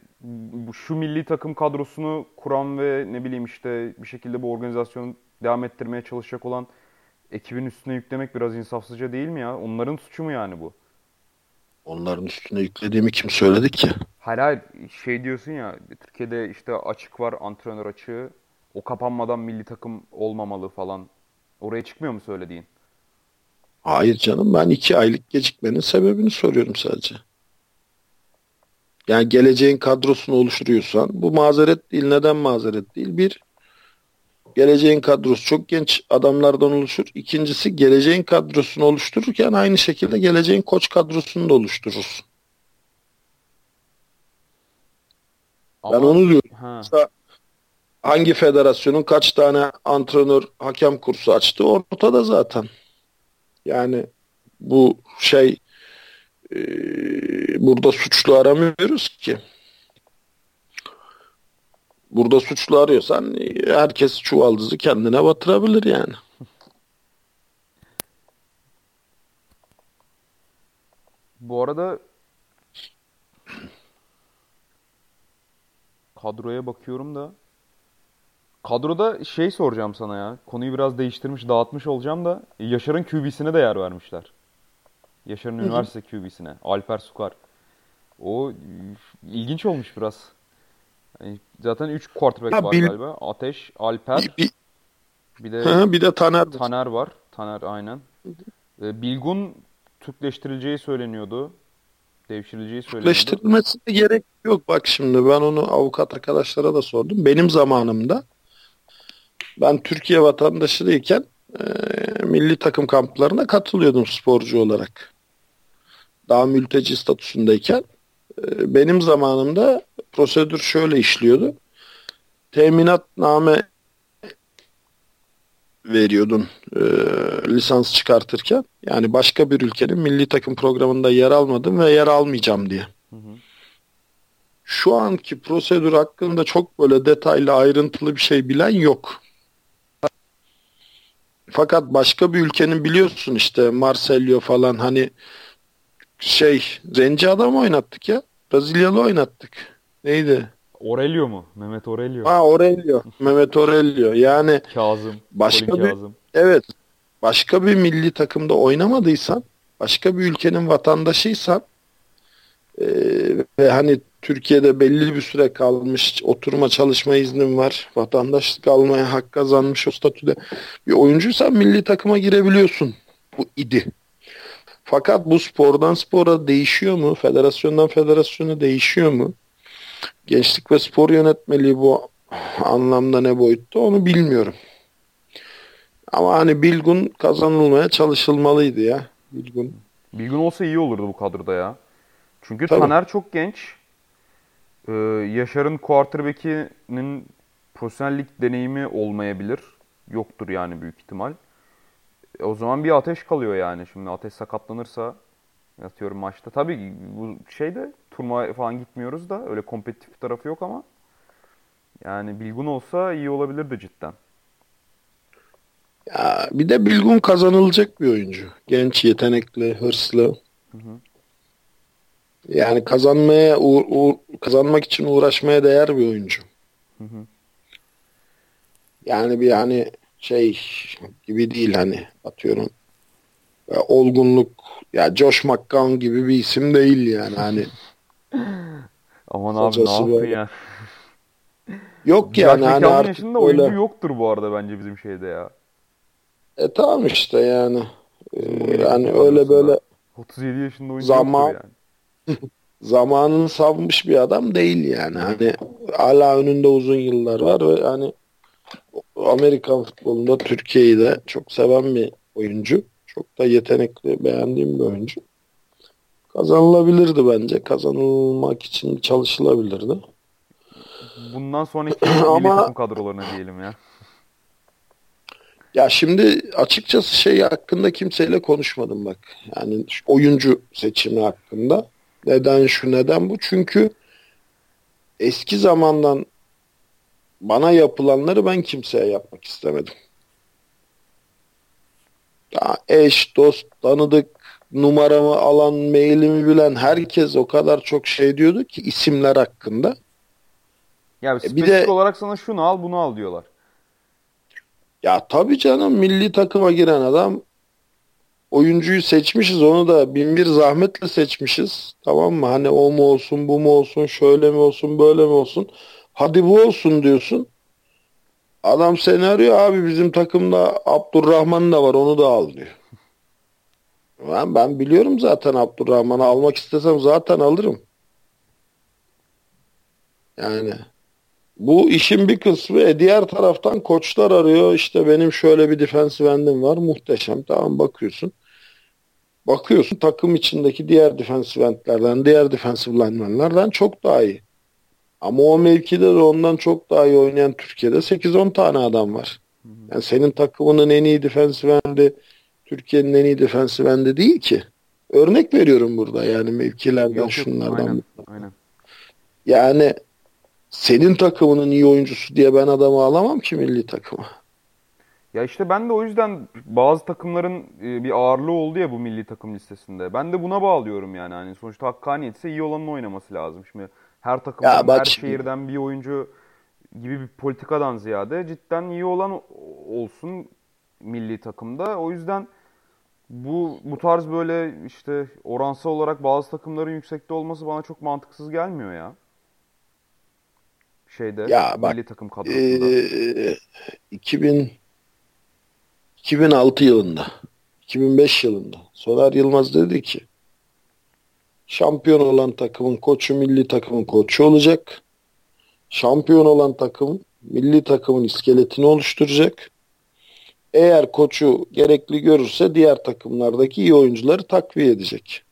şu milli takım kadrosunu kuran ve ne bileyim işte bir şekilde bu organizasyonu devam ettirmeye çalışacak olan ekibin üstüne yüklemek biraz insafsızca değil mi ya? Onların suçu mu yani bu? Onların üstüne yüklediğimi kim söyledi ki? Hayır hayır şey diyorsun ya Türkiye'de işte açık var antrenör açığı. O kapanmadan milli takım olmamalı falan. Oraya çıkmıyor mu söylediğin? Hayır canım ben iki aylık gecikmenin sebebini soruyorum sadece. Yani geleceğin kadrosunu oluşturuyorsan bu mazeret değil. Neden mazeret değil? Bir, geleceğin kadrosu çok genç adamlardan oluşur. İkincisi geleceğin kadrosunu oluştururken aynı şekilde geleceğin koç kadrosunu da oluşturursun. Ama, ben onu diyorum. Ha. Hangi federasyonun kaç tane antrenör hakem kursu açtı ortada zaten. Yani bu şey e, burada suçlu aramıyoruz ki. Burada suçlu arıyorsan herkes çuvaldızı kendine batırabilir yani. Bu arada kadroya bakıyorum da kadroda şey soracağım sana ya. Konuyu biraz değiştirmiş, dağıtmış olacağım da Yaşar'ın QB'sine de yer vermişler. Yaşar'ın üniversite QB'sine. Alper Sukar. O ilginç olmuş biraz. Yani zaten 3 quarterback ha, var bil... galiba. Ateş, Alper. Bir, bir de Hı, bir de Taner. Taner var. Taner aynen. Ee, Bilgun Türkleştirileceği söyleniyordu. Devşirileceği söyleniyordu. Türkleştirilmesine gerek yok. Bak şimdi ben onu avukat arkadaşlara da sordum. Benim zamanımda ben Türkiye vatandaşı değilken e, milli takım kamplarına katılıyordum sporcu olarak. Daha mülteci statüsündeyken e, benim zamanımda prosedür şöyle işliyordu. Teminatname veriyordun e, lisans çıkartırken. Yani başka bir ülkenin milli takım programında yer almadım ve yer almayacağım diye. Hı hı. Şu anki prosedür hakkında çok böyle detaylı ayrıntılı bir şey bilen yok. Fakat başka bir ülkenin biliyorsun işte Marselio falan hani şey zenci adam oynattık ya. Brezilyalı oynattık. Neydi? Aurelio mu? Mehmet Aurelio. Ha Aurelio. Mehmet Aurelio. Yani Kazım. Başka bir Kazım. evet. Başka bir milli takımda oynamadıysan, başka bir ülkenin vatandaşıysan e, ve hani Türkiye'de belli bir süre kalmış, oturma çalışma iznin var, vatandaşlık almaya hak kazanmış o statüde bir oyuncuysan milli takıma girebiliyorsun. Bu idi. Fakat bu spordan spora değişiyor mu? Federasyondan federasyona değişiyor mu? Gençlik ve spor yönetmeliği bu anlamda ne boyutta onu bilmiyorum. Ama hani Bilgun kazanılmaya çalışılmalıydı ya. Bilgun. Bilgun olsa iyi olurdu bu kadroda ya. Çünkü Tabii. Taner çok genç. Ee, Yaşar'ın quarterback'inin profesyonellik deneyimi olmayabilir. Yoktur yani büyük ihtimal. E, o zaman bir ateş kalıyor yani. Şimdi ateş sakatlanırsa atıyorum maçta. Tabii bu şeyde turnuva falan gitmiyoruz da öyle kompetitif bir tarafı yok ama yani Bilgun olsa iyi olabilirdi cidden. Ya bir de Bilgun kazanılacak bir oyuncu. Genç, yetenekli, hırslı. Hı hı. Yani kazanmaya uğ- uğ- kazanmak için uğraşmaya değer bir oyuncu. Hı hı. Yani bir hani şey gibi değil hani atıyorum e, olgunluk ya Josh McCown gibi bir isim değil yani hani Aman abi ne böyle. ya? yok Josh yani hani artık yaşında oyuncu öyle yoktur bu arada bence bizim şeyde ya. e tamam işte yani E, milli yani öyle böyle 37 yaşında oyuncu Zaman- yani. Zamanını savmış bir adam değil yani. Hani hala önünde uzun yıllar var ve hani Amerikan futbolunda Türkiye'yi de çok seven bir oyuncu. Çok da yetenekli, beğendiğim bir oyuncu. Kazanılabilirdi bence. Kazanılmak için çalışılabilirdi. Bundan sonraki Ama- takım kadrolarına diyelim ya. Ya şimdi açıkçası şey hakkında kimseyle konuşmadım bak. Yani oyuncu seçimi hakkında. Neden şu neden bu? Çünkü eski zamandan bana yapılanları ben kimseye yapmak istemedim. Ya eş, dost, tanıdık, numaramı alan, mailimi bilen herkes o kadar çok şey diyordu ki isimler hakkında. Ya bir spesifik de- olarak sana şunu al bunu al diyorlar. Ya tabii canım milli takıma giren adam oyuncuyu seçmişiz onu da bin bir zahmetle seçmişiz. Tamam mı? Hani o mu olsun bu mu olsun şöyle mi olsun böyle mi olsun. Hadi bu olsun diyorsun. Adam seni arıyor abi bizim takımda Abdurrahman da var onu da al diyor. Ben, ben biliyorum zaten Abdurrahman'ı almak istesem zaten alırım. Yani bu işin bir kısmı. E diğer taraftan koçlar arıyor. İşte benim şöyle bir defensive end'im var. Muhteşem. Tamam bakıyorsun. Bakıyorsun takım içindeki diğer defensive end'lerden, diğer defensive linemenlerden çok daha iyi. Ama o mevkide de ondan çok daha iyi oynayan Türkiye'de 8-10 tane adam var. Yani senin takımının en iyi defensive end'i Türkiye'nin en iyi defensive end'i değil ki. Örnek veriyorum burada yani mevkilerden, Yok, yok, şunlardan. aynen, aynen. Yani senin takımının iyi oyuncusu diye ben adamı alamam ki milli takıma. Ya işte ben de o yüzden bazı takımların e, bir ağırlığı oldu ya bu milli takım listesinde. Ben de buna bağlıyorum yani. Hani sonuçta hakkaniyetse iyi olanın oynaması lazım. Şimdi her takımdan, bak her şehirden bir oyuncu gibi bir politikadan ziyade cidden iyi olan olsun milli takımda. O yüzden bu bu tarz böyle işte oransal olarak bazı takımların yüksekte olması bana çok mantıksız gelmiyor ya. Şeyde Ya bak, milli takım kadrosunda. Ee, 2000 2006 yılında 2005 yılında Soner Yılmaz dedi ki şampiyon olan takımın koçu milli takımın koçu olacak. Şampiyon olan takım milli takımın iskeletini oluşturacak. Eğer koçu gerekli görürse diğer takımlardaki iyi oyuncuları takviye edecek.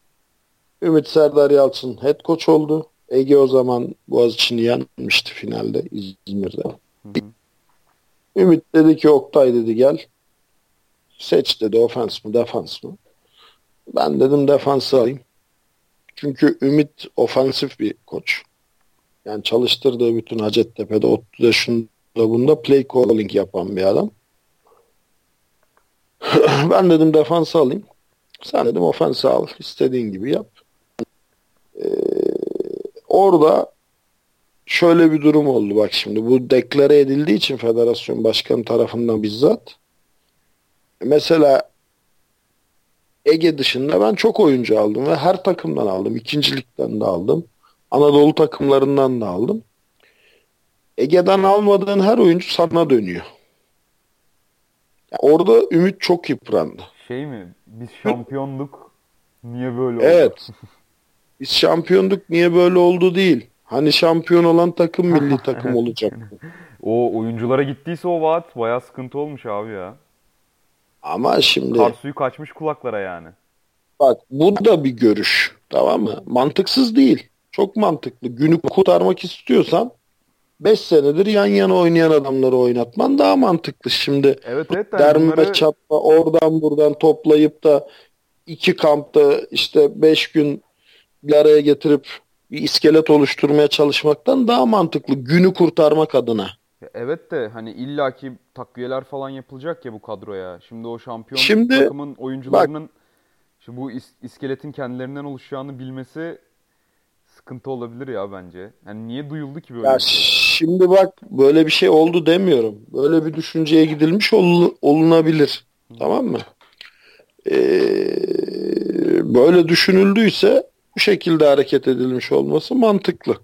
Ümit Serdar Yalçın head coach oldu. Ege o zaman Boğaziçi'ni yenmişti finalde İzmir'de. Hı hı. Ümit dedi ki Oktay dedi gel. Seç dedi ofans mı defans mı? Ben dedim defansı alayım. Çünkü Ümit ofansif bir koç. Yani çalıştırdığı bütün Hacettepe'de, ODTÜ'de şunda bunda play calling yapan bir adam. ben dedim defansı alayım. Sen dedim ofansı al. istediğin gibi yap. Ee, orada şöyle bir durum oldu bak şimdi. Bu deklare edildiği için federasyon başkanı tarafından bizzat. Mesela Ege dışında ben çok oyuncu aldım ve her takımdan aldım. İkincilikten de aldım. Anadolu takımlarından da aldım. Ege'den almadığın her oyuncu sana dönüyor. Orada Ümit çok yıprandı. Şey mi? Biz şampiyonluk niye böyle oldu? Evet. Biz şampiyonduk niye böyle oldu değil. Hani şampiyon olan takım milli takım olacak. O oyunculara gittiyse o vaat bayağı sıkıntı olmuş abi ya. Ama şimdi Kar suyu kaçmış kulaklara yani. bak bu da bir görüş. Tamam mı? Mantıksız değil. Çok mantıklı. Günü kurtarmak istiyorsan 5 senedir yan yana oynayan adamları oynatman daha mantıklı. Şimdi Evet evet de derme bunları çatma oradan buradan toplayıp da iki kampta işte 5 gün bir araya getirip bir iskelet oluşturmaya çalışmaktan daha mantıklı. Günü kurtarmak adına. Evet de hani illaki takviyeler falan yapılacak ya bu kadroya. Şimdi o şampiyon Şimdi- takımın oyuncularının şimdi bu is- iskeletin kendilerinden oluşacağını bilmesi sıkıntı olabilir ya bence. Yani niye duyuldu ki böyle Ya bir şey? şimdi bak böyle bir şey oldu demiyorum. Böyle bir düşünceye gidilmiş ol, olunabilir. Tamam mı? Ee, böyle düşünüldüyse bu şekilde hareket edilmiş olması mantıklı.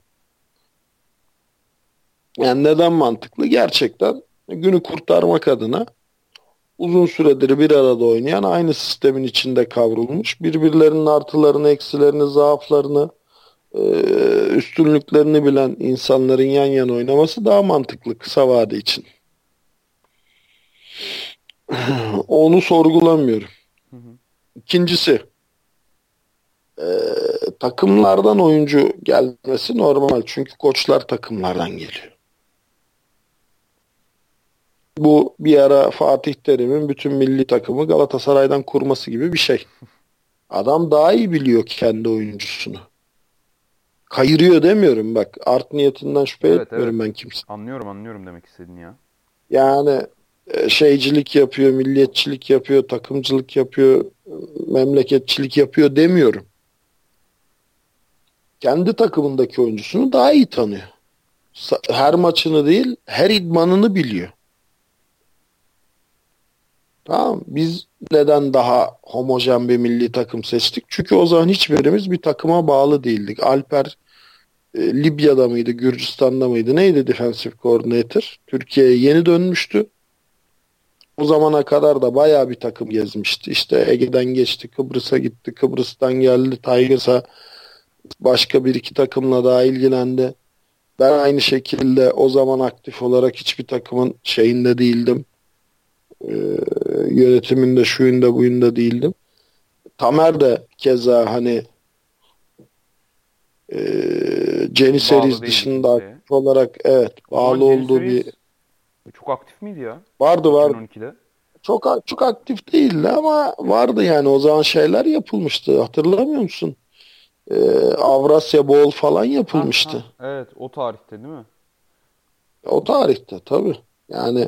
Yani neden mantıklı? Gerçekten günü kurtarmak adına uzun süredir bir arada oynayan aynı sistemin içinde kavrulmuş birbirlerinin artılarını, eksilerini, zaaflarını, e, üstünlüklerini bilen insanların yan yana oynaması daha mantıklı kısa vade için. Onu sorgulamıyorum. İkincisi e, takımlardan oyuncu gelmesi normal. Çünkü koçlar takımlardan geliyor. Bu bir ara Fatih Terim'in bütün milli takımı Galatasaray'dan kurması gibi bir şey. Adam daha iyi biliyor kendi oyuncusunu. Kayırıyor demiyorum bak. Art niyetinden şüphe evet, etmiyorum evet. ben kimse. Anlıyorum anlıyorum demek istediğini ya. Yani e, şeycilik yapıyor, milliyetçilik yapıyor, takımcılık yapıyor, memleketçilik yapıyor demiyorum. Kendi takımındaki oyuncusunu daha iyi tanıyor. Her maçını değil, her idmanını biliyor. Tamam Biz neden daha homojen bir milli takım seçtik? Çünkü o zaman hiçbirimiz bir takıma bağlı değildik. Alper e, Libya'da mıydı, Gürcistan'da mıydı? Neydi defensive coordinator? Türkiye'ye yeni dönmüştü. O zamana kadar da bayağı bir takım gezmişti. İşte Ege'den geçti, Kıbrıs'a gitti, Kıbrıs'tan geldi, Tigers'a başka bir iki takımla daha ilgilendi. Ben aynı şekilde o zaman aktif olarak hiçbir takımın şeyinde değildim. Ee, yönetiminde şuyunda buyunda değildim. Tamer de keza hani e, Jenny Series dışında şey. olarak evet bağlı olduğu bir çok aktif miydi ya? Vardı vardı. 2012'de. Çok çok aktif değildi ama vardı yani o zaman şeyler yapılmıştı. Hatırlamıyor musun? Ee, Avrasya Bowl falan yapılmıştı. Ha, ha. Evet o tarihte değil mi? O tarihte tabii. Yani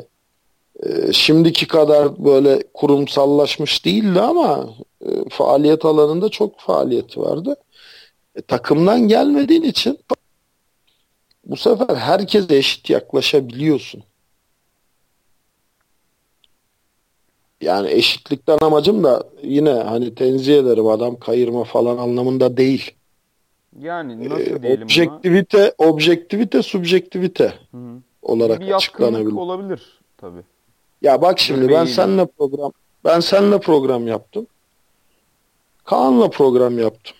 e, şimdiki kadar böyle kurumsallaşmış değildi ama e, faaliyet alanında çok faaliyeti vardı. E, takımdan gelmediğin için bu sefer herkese eşit yaklaşabiliyorsun. Yani eşitlikten amacım da yine hani tenzih ederim adam kayırma falan anlamında değil. Yani nasıl ee, diyelim Objektivite, buna? objektivite, subjektivite Hı -hı. olarak bir açıklanabilir. olabilir tabii. Ya bak şimdi ben seninle program ben seninle program yaptım. Kaan'la program yaptım.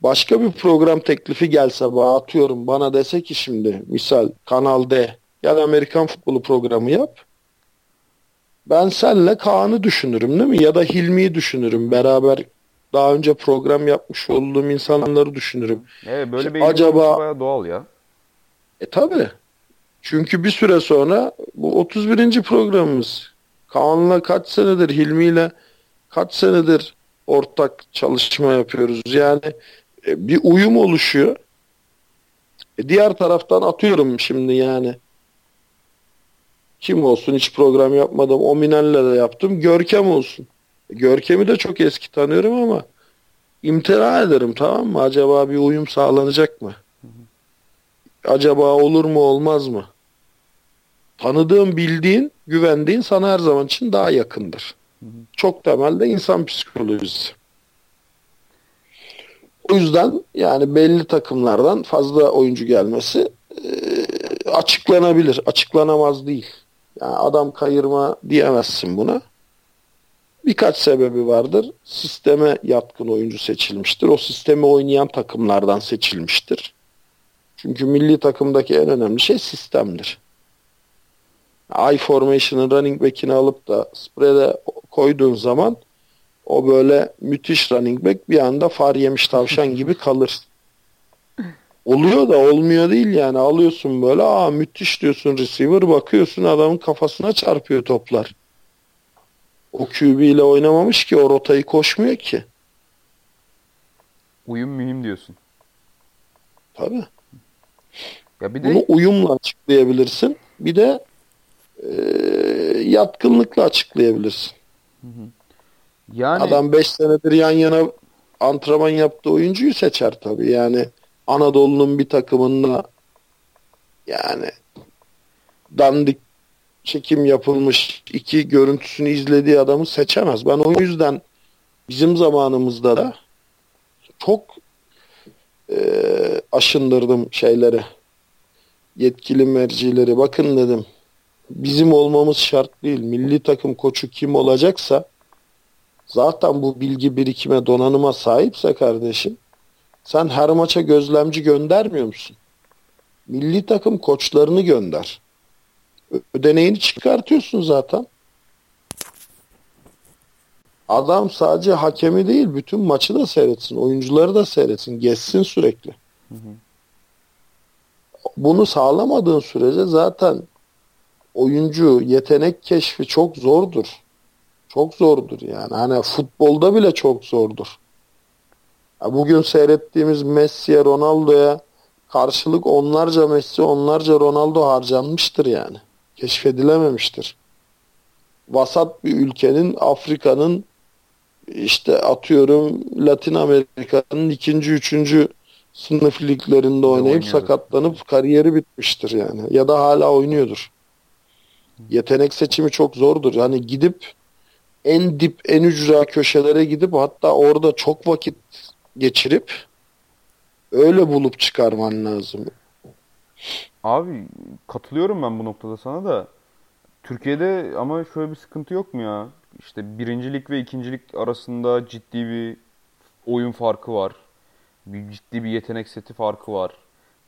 Başka bir program teklifi gelse atıyorum bana dese ki şimdi misal Kanal D ya da Amerikan futbolu programı yap. Ben senle Kaan'ı düşünürüm değil mi? Ya da Hilmi'yi düşünürüm. Beraber daha önce program yapmış olduğum insanları düşünürüm. Evet böyle bir acaba doğal ya. E tabi. Çünkü bir süre sonra bu 31. programımız. Kaan'la kaç senedir, Hilmi'yle kaç senedir ortak çalışma yapıyoruz. Yani e, bir uyum oluşuyor. E, diğer taraftan atıyorum şimdi yani. Kim olsun hiç program yapmadım. O Minel'le yaptım. Görkem olsun. E, Görkem'i de çok eski tanıyorum ama imtina ederim tamam mı? Acaba bir uyum sağlanacak mı? Acaba olur mu olmaz mı? tanıdığın, bildiğin, güvendiğin sana her zaman için daha yakındır. Çok temelde insan psikolojisi. O yüzden yani belli takımlardan fazla oyuncu gelmesi e, açıklanabilir. Açıklanamaz değil. Yani adam kayırma diyemezsin buna. Birkaç sebebi vardır. Sisteme yatkın oyuncu seçilmiştir. O sistemi oynayan takımlardan seçilmiştir. Çünkü milli takımdaki en önemli şey sistemdir. I formation'ın running back'ini alıp da spread'e koyduğun zaman o böyle müthiş running back bir anda far yemiş tavşan gibi kalır. Oluyor da olmuyor değil yani. Alıyorsun böyle aa müthiş diyorsun receiver bakıyorsun adamın kafasına çarpıyor toplar. O QB ile oynamamış ki o rotayı koşmuyor ki. Uyum mühim diyorsun. Tabii. Ya bir de... Bunu uyumla açıklayabilirsin. Bir de e, yatkınlıkla açıklayabilirsin. Yani adam 5 senedir yan yana antrenman yaptığı oyuncuyu seçer tabii. Yani Anadolu'nun bir takımında yani dandik çekim yapılmış iki görüntüsünü izlediği adamı seçemez. Ben o yüzden bizim zamanımızda da çok e, aşındırdım şeyleri yetkili mercileri bakın dedim bizim olmamız şart değil. Milli takım koçu kim olacaksa zaten bu bilgi birikime donanıma sahipse kardeşim sen her maça gözlemci göndermiyor musun? Milli takım koçlarını gönder. Ödeneğini çıkartıyorsun zaten. Adam sadece hakemi değil bütün maçı da seyretsin. Oyuncuları da seyretsin. Geçsin sürekli. Hı hı. Bunu sağlamadığın sürece zaten oyuncu yetenek keşfi çok zordur. Çok zordur yani. Hani futbolda bile çok zordur. Bugün seyrettiğimiz Messi'ye, Ronaldo'ya karşılık onlarca Messi, onlarca Ronaldo harcanmıştır yani. Keşfedilememiştir. Vasat bir ülkenin, Afrika'nın işte atıyorum Latin Amerika'nın ikinci, üçüncü sınıf liglerinde oynayıp sakatlanıp kariyeri bitmiştir yani. Ya da hala oynuyordur. Yetenek seçimi çok zordur. Yani gidip en dip, en ücra köşelere gidip hatta orada çok vakit geçirip öyle bulup çıkarman lazım. Abi katılıyorum ben bu noktada sana da. Türkiye'de ama şöyle bir sıkıntı yok mu ya? İşte birincilik ve ikincilik arasında ciddi bir oyun farkı var. Bir ciddi bir yetenek seti farkı var.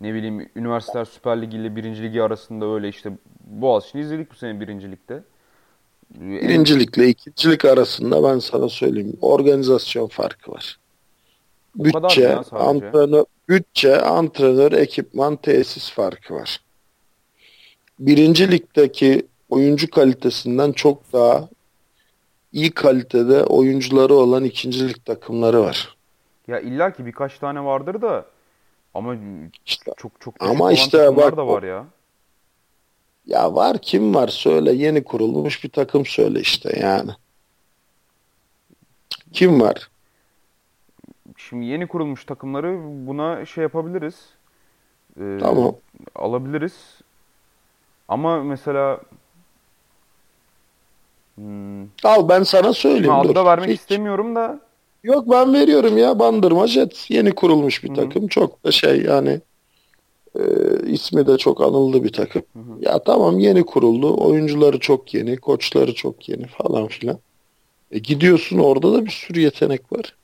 Ne bileyim üniversiteler Süper Ligi ile birinci ligi arasında öyle işte Boğaziçi'ni izledik bu sene birincilikte. Birincilikle ikincilik arasında ben sana söyleyeyim organizasyon farkı var. O bütçe, antrenör, bütçe, antrenör, ekipman, tesis farkı var. Birinci ligdeki oyuncu kalitesinden çok daha iyi kalitede oyuncuları olan ikincilik takımları var. Ya illa ki birkaç tane vardır da ama işte, çok çok ama işte bak, da var ya. Ya var kim var söyle yeni kurulmuş bir takım söyle işte yani. Kim var? Şimdi yeni kurulmuş takımları buna şey yapabiliriz. Ee, tamam. Alabiliriz. Ama mesela hmm, Al ben sana söyleyeyim. Adı da vermek Hiç. istemiyorum da. Yok ben veriyorum ya Bandırma Jet yeni kurulmuş bir Hı-hı. takım. Çok da şey yani e, ismi de çok anıldı bir takım. Hı-hı. Ya tamam yeni kuruldu. Oyuncuları çok yeni, koçları çok yeni falan filan. E, gidiyorsun orada da bir sürü yetenek var.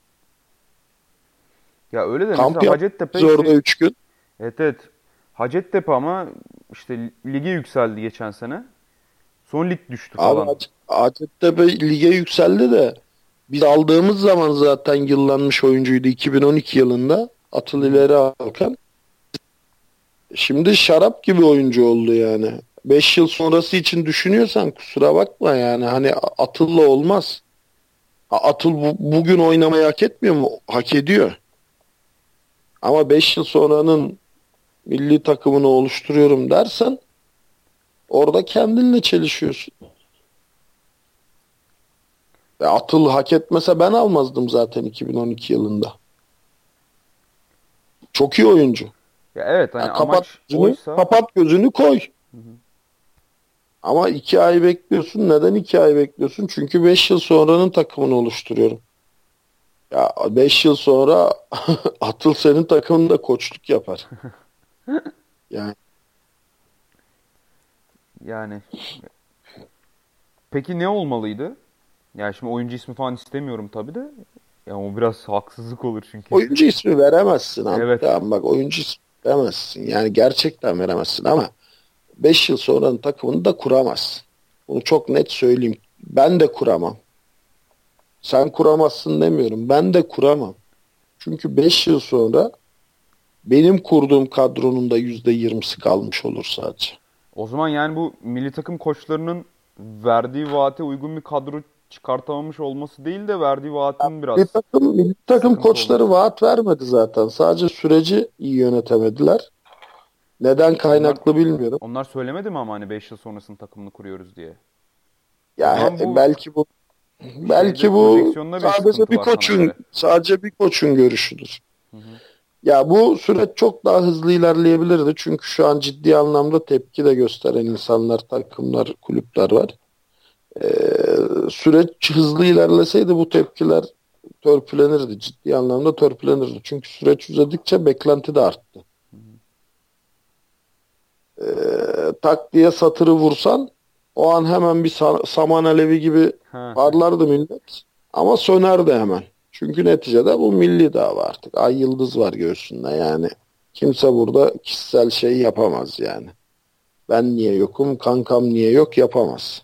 Ya öyle de Kamp mesela Hacettepe işte, orada 3 gün. Evet evet. Hacettepe ama işte lige yükseldi geçen sene. Son lig düştü falan. Abi Hacettepe lige yükseldi de biz aldığımız zaman zaten yıllanmış oyuncuydu 2012 yılında. Atıl ileri Alkan. Şimdi şarap gibi oyuncu oldu yani. 5 yıl sonrası için düşünüyorsan kusura bakma yani. Hani Atıl'la olmaz. Atıl bu, bugün oynamayı hak etmiyor mu? Hak ediyor. Ama 5 yıl sonranın milli takımını oluşturuyorum dersen orada kendinle çelişiyorsun. E, Atıl hak etmese ben almazdım zaten 2012 yılında. Çok iyi oyuncu. Ya evet hani yani kapat gözünü, oysa... kapat gözünü koy. Hı hı. Ama iki ay bekliyorsun. Neden iki ay bekliyorsun? Çünkü beş yıl sonranın takımını oluşturuyorum. Ya beş yıl sonra Atıl senin takımında koçluk yapar. yani. Yani. Peki ne olmalıydı? Yani şimdi oyuncu ismi falan istemiyorum tabii de. Ya o biraz haksızlık olur çünkü. Oyuncu ismi veremezsin. Evet. Tamam bak oyuncu ismi veremezsin. Yani gerçekten veremezsin ama 5 yıl sonranın takımını da kuramazsın. Bunu çok net söyleyeyim. Ben de kuramam. Sen kuramazsın demiyorum. Ben de kuramam. Çünkü 5 yıl sonra benim kurduğum kadronun da %20'si kalmış olur sadece. O zaman yani bu milli takım koçlarının verdiği vaate uygun bir kadro çıkartamamış olması değil de verdiği vaatin biraz... Bir takım, milli takım koçları olması. vaat vermedi zaten. Sadece süreci iyi yönetemediler. Neden kaynaklı onlar, bilmiyorum. Onlar söylemedi mi ama hani 5 yıl sonrasının takımını kuruyoruz diye? Ya bu, belki bu belki bu sadece bir koçun sadece bir koçun görüşüdür. Hı hı. Ya bu süreç çok daha hızlı ilerleyebilirdi. Çünkü şu an ciddi anlamda tepki de gösteren insanlar, takımlar, kulüpler var. Ee, süreç hızlı ilerleseydi bu tepkiler törpülenirdi. Ciddi anlamda törpülenirdi. Çünkü süreç uzadikçe beklenti de arttı. Ee, tak diye satırı vursan o an hemen bir sa- saman alevi gibi Ha. parlardı millet. Ama sönerdi hemen. Çünkü neticede bu milli dava artık. Ay yıldız var göğsünde yani. Kimse burada kişisel şey yapamaz yani. Ben niye yokum, kankam niye yok yapamaz.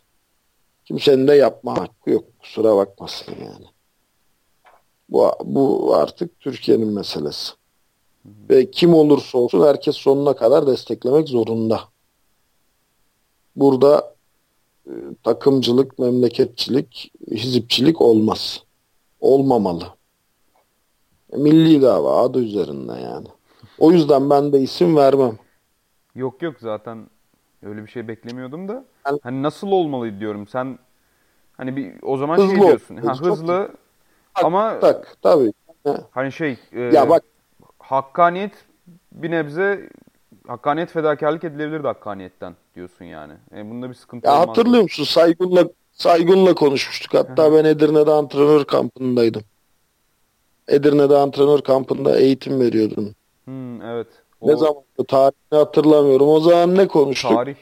Kimsenin de yapma hakkı yok. Kusura bakmasın yani. Bu, bu artık Türkiye'nin meselesi. Ve kim olursa olsun herkes sonuna kadar desteklemek zorunda. Burada takımcılık, memleketçilik, hizipçilik olmaz. Olmamalı. E, Milli dava adı üzerinde yani. O yüzden ben de isim vermem. Yok yok zaten öyle bir şey beklemiyordum da. Yani- Hani nasıl olmalıydı diyorum. Sen hani bir o zaman Hızlı şey diyorsun. Ha, çok hızlı ama Tak tabii. hani şey e, Ya bak hakkaniyet bir nebze hakkaniyet fedakarlık edilebilirdi hakkaniyetten diyorsun yani. E, bunda bir sıkıntı ya olmaz. hatırlıyor musun? Saygun'la Saygun'la konuşmuştuk. Hatta ben Edirne'de antrenör kampındaydım. Edirne'de antrenör kampında eğitim veriyordum. Hmm, evet. Ne O zaman tarihini hatırlamıyorum. O zaman ne konuştuk? tarih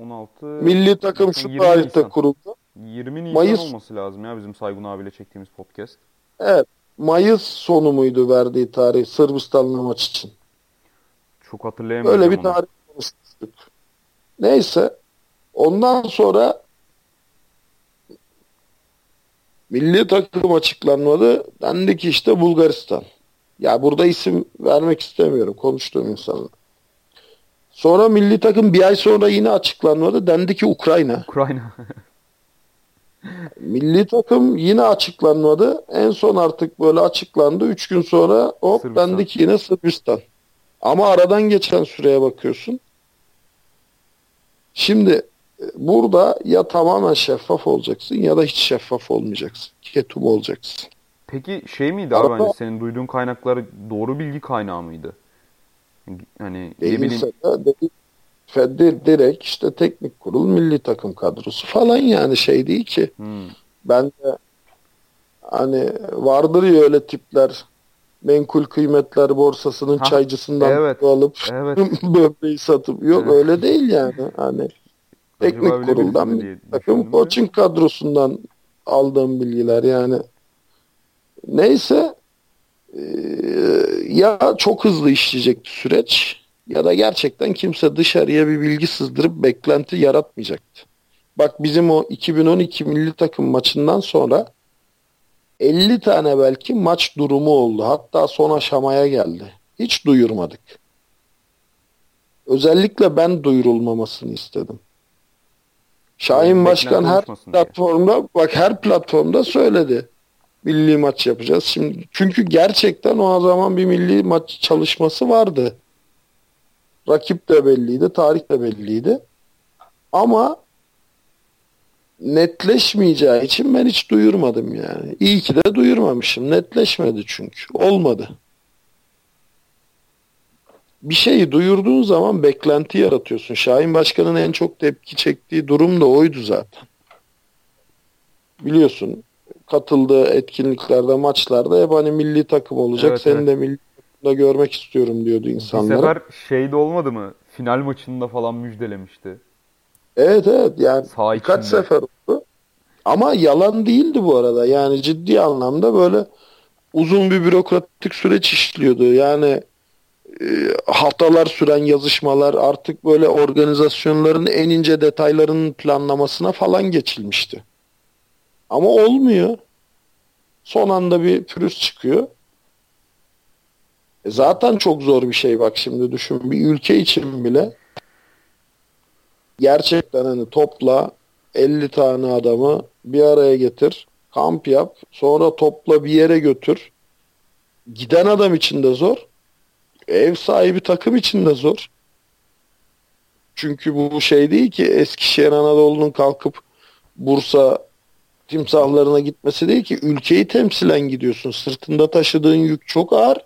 16 Milli takım şu 20 tarihte Nisan. kuruldu. 20 Nisan Mayıs- olması lazım ya bizim Saygun abiyle çektiğimiz podcast. Evet. Mayıs sonu muydu verdiği tarih Sırbistan'la maç için? Çok hatırlayamıyorum Böyle bir tarih konuşmuştuk. Neyse. Ondan sonra milli takım açıklanmadı. Dendi ki işte Bulgaristan. Ya burada isim vermek istemiyorum konuştuğum insanla. Sonra milli takım bir ay sonra yine açıklanmadı. Dendi ki Ukrayna. Ukrayna. Milli takım yine açıklanmadı. En son artık böyle açıklandı. Üç gün sonra hop Sırbistan. dendi ki yine Sırbistan. Ama aradan geçen süreye bakıyorsun. Şimdi e, burada ya tamamen şeffaf olacaksın ya da hiç şeffaf olmayacaksın. Ketum olacaksın. Peki şey miydi abi Arada- hani senin duyduğun kaynaklar doğru bilgi kaynağı mıydı? Hani Değilse de Fed- direkt işte teknik kurul milli takım kadrosu falan yani şey değil ki. hmm, Ben de hani vardır ya öyle tipler menkul kıymetler borsasının Ha, çaycısından evet, alıp evet. böbreği satıp yok Evet. öyle değil yani hani teknik birisi kuruldan takım coaching kadrosundan aldığım bilgiler yani neyse eee, ya çok hızlı işleyecekti süreç ya da gerçekten kimse dışarıya bir bilgi sızdırıp beklenti yaratmayacaktı. Bak bizim o 2012 milli takım maçından sonra 50 tane belki maç durumu oldu. Hatta son aşamaya geldi. Hiç duyurmadık. Özellikle ben duyurulmamasını istedim. Şahin Yani Başkan her oluşmasın diye. platformda bak her platformda söyledi. Milli maç yapacağız. Şimdi çünkü gerçekten o zaman bir milli maç çalışması vardı. Rakip de belliydi, tarih de belliydi. Ama netleşmeyeceği için ben hiç duyurmadım yani. İyi ki de duyurmamışım. Netleşmedi çünkü. Olmadı. Bir şeyi duyurduğun zaman beklenti yaratıyorsun. Şahin Başkan'ın en çok tepki çektiği durum da oydu zaten. Biliyorsun katıldığı etkinliklerde, maçlarda hep hani milli takım olacak. Evet, Seni evet. de milli takımda görmek istiyorum diyordu bir insanlara. sefer şeyde olmadı mı? Final maçında falan müjdelemişti. Evet evet yani Sağ birkaç içinde. sefer oldu. Ama yalan değildi bu arada. Yani ciddi anlamda böyle uzun bir bürokratik süreç işliyordu. Yani e, haftalar süren yazışmalar artık böyle organizasyonların en ince detaylarının planlamasına falan geçilmişti. Ama olmuyor. Son anda bir pürüz çıkıyor. E zaten çok zor bir şey bak şimdi düşün. Bir ülke için bile gerçekten hani topla 50 tane adamı bir araya getir, kamp yap, sonra topla bir yere götür. Giden adam için de zor. Ev sahibi takım için de zor. Çünkü bu şey değil ki Eskişehir Anadolu'nun kalkıp Bursa timsahlarına gitmesi değil ki ülkeyi temsilen gidiyorsun. Sırtında taşıdığın yük çok ağır.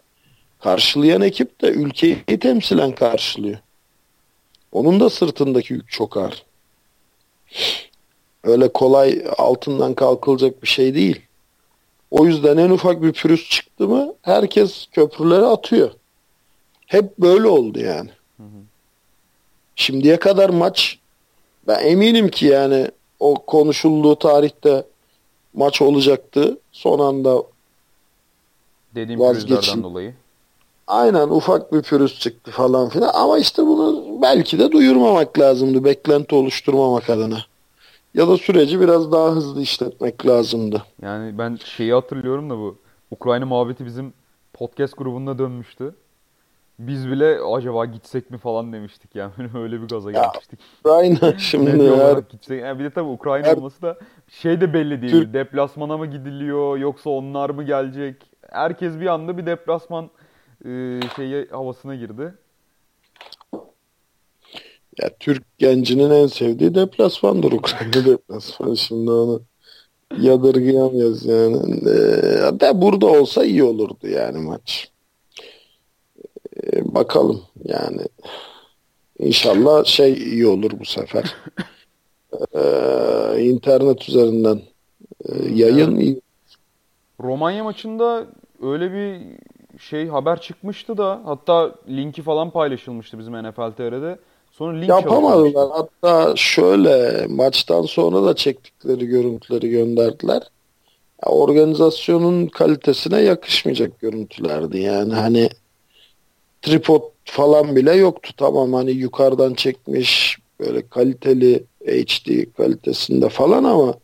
karşılayan ekip de ülkeyi temsilen karşılıyor. Onun da sırtındaki yük çok ağır. Öyle kolay altından kalkılacak bir şey değil. O yüzden en ufak bir pürüz çıktı mı herkes köprüleri atıyor. Hep böyle oldu yani. Hı hı. Şimdiye kadar maç ben eminim ki yani o konuşulduğu tarihte maç olacaktı. Son anda Dediğim pürüzlerden dolayı. Aynen ufak bir pürüz çıktı falan filan ama işte bunu belki de duyurmamak lazımdı beklenti oluşturmamak adına. Ya da süreci biraz daha hızlı işletmek lazımdı. Yani ben şeyi hatırlıyorum da bu Ukrayna muhabbeti bizim podcast grubunda dönmüştü. Biz bile acaba gitsek mi falan demiştik yani. Öyle bir gaza gelmiştik. Ukrayna şimdi her... gitsek. Yani bir de tabii Ukrayna her... olması da şey de belli değil. Türk... Deplasmana mı gidiliyor yoksa onlar mı gelecek? Herkes bir anda bir deplasman e, şeyi havasına girdi. Ya Türk gencinin en sevdiği deplasmandır Ukrayna deplasmanı. Şimdi onu yadırgayamayız yani. Ee, de burada olsa iyi olurdu yani maç. Ee, bakalım yani. İnşallah şey iyi olur bu sefer. Ee, internet üzerinden e, yayın iyi. Romanya maçında öyle bir şey haber çıkmıştı da hatta linki falan paylaşılmıştı bizim NFL TR'de. Sonra link Yapamadılar. Hatta şöyle maçtan sonra da çektikleri görüntüleri gönderdiler. Ya, organizasyonun kalitesine yakışmayacak görüntülerdi. Yani hani tripod falan bile yoktu. Tamam hani yukarıdan çekmiş böyle kaliteli HD kalitesinde falan ama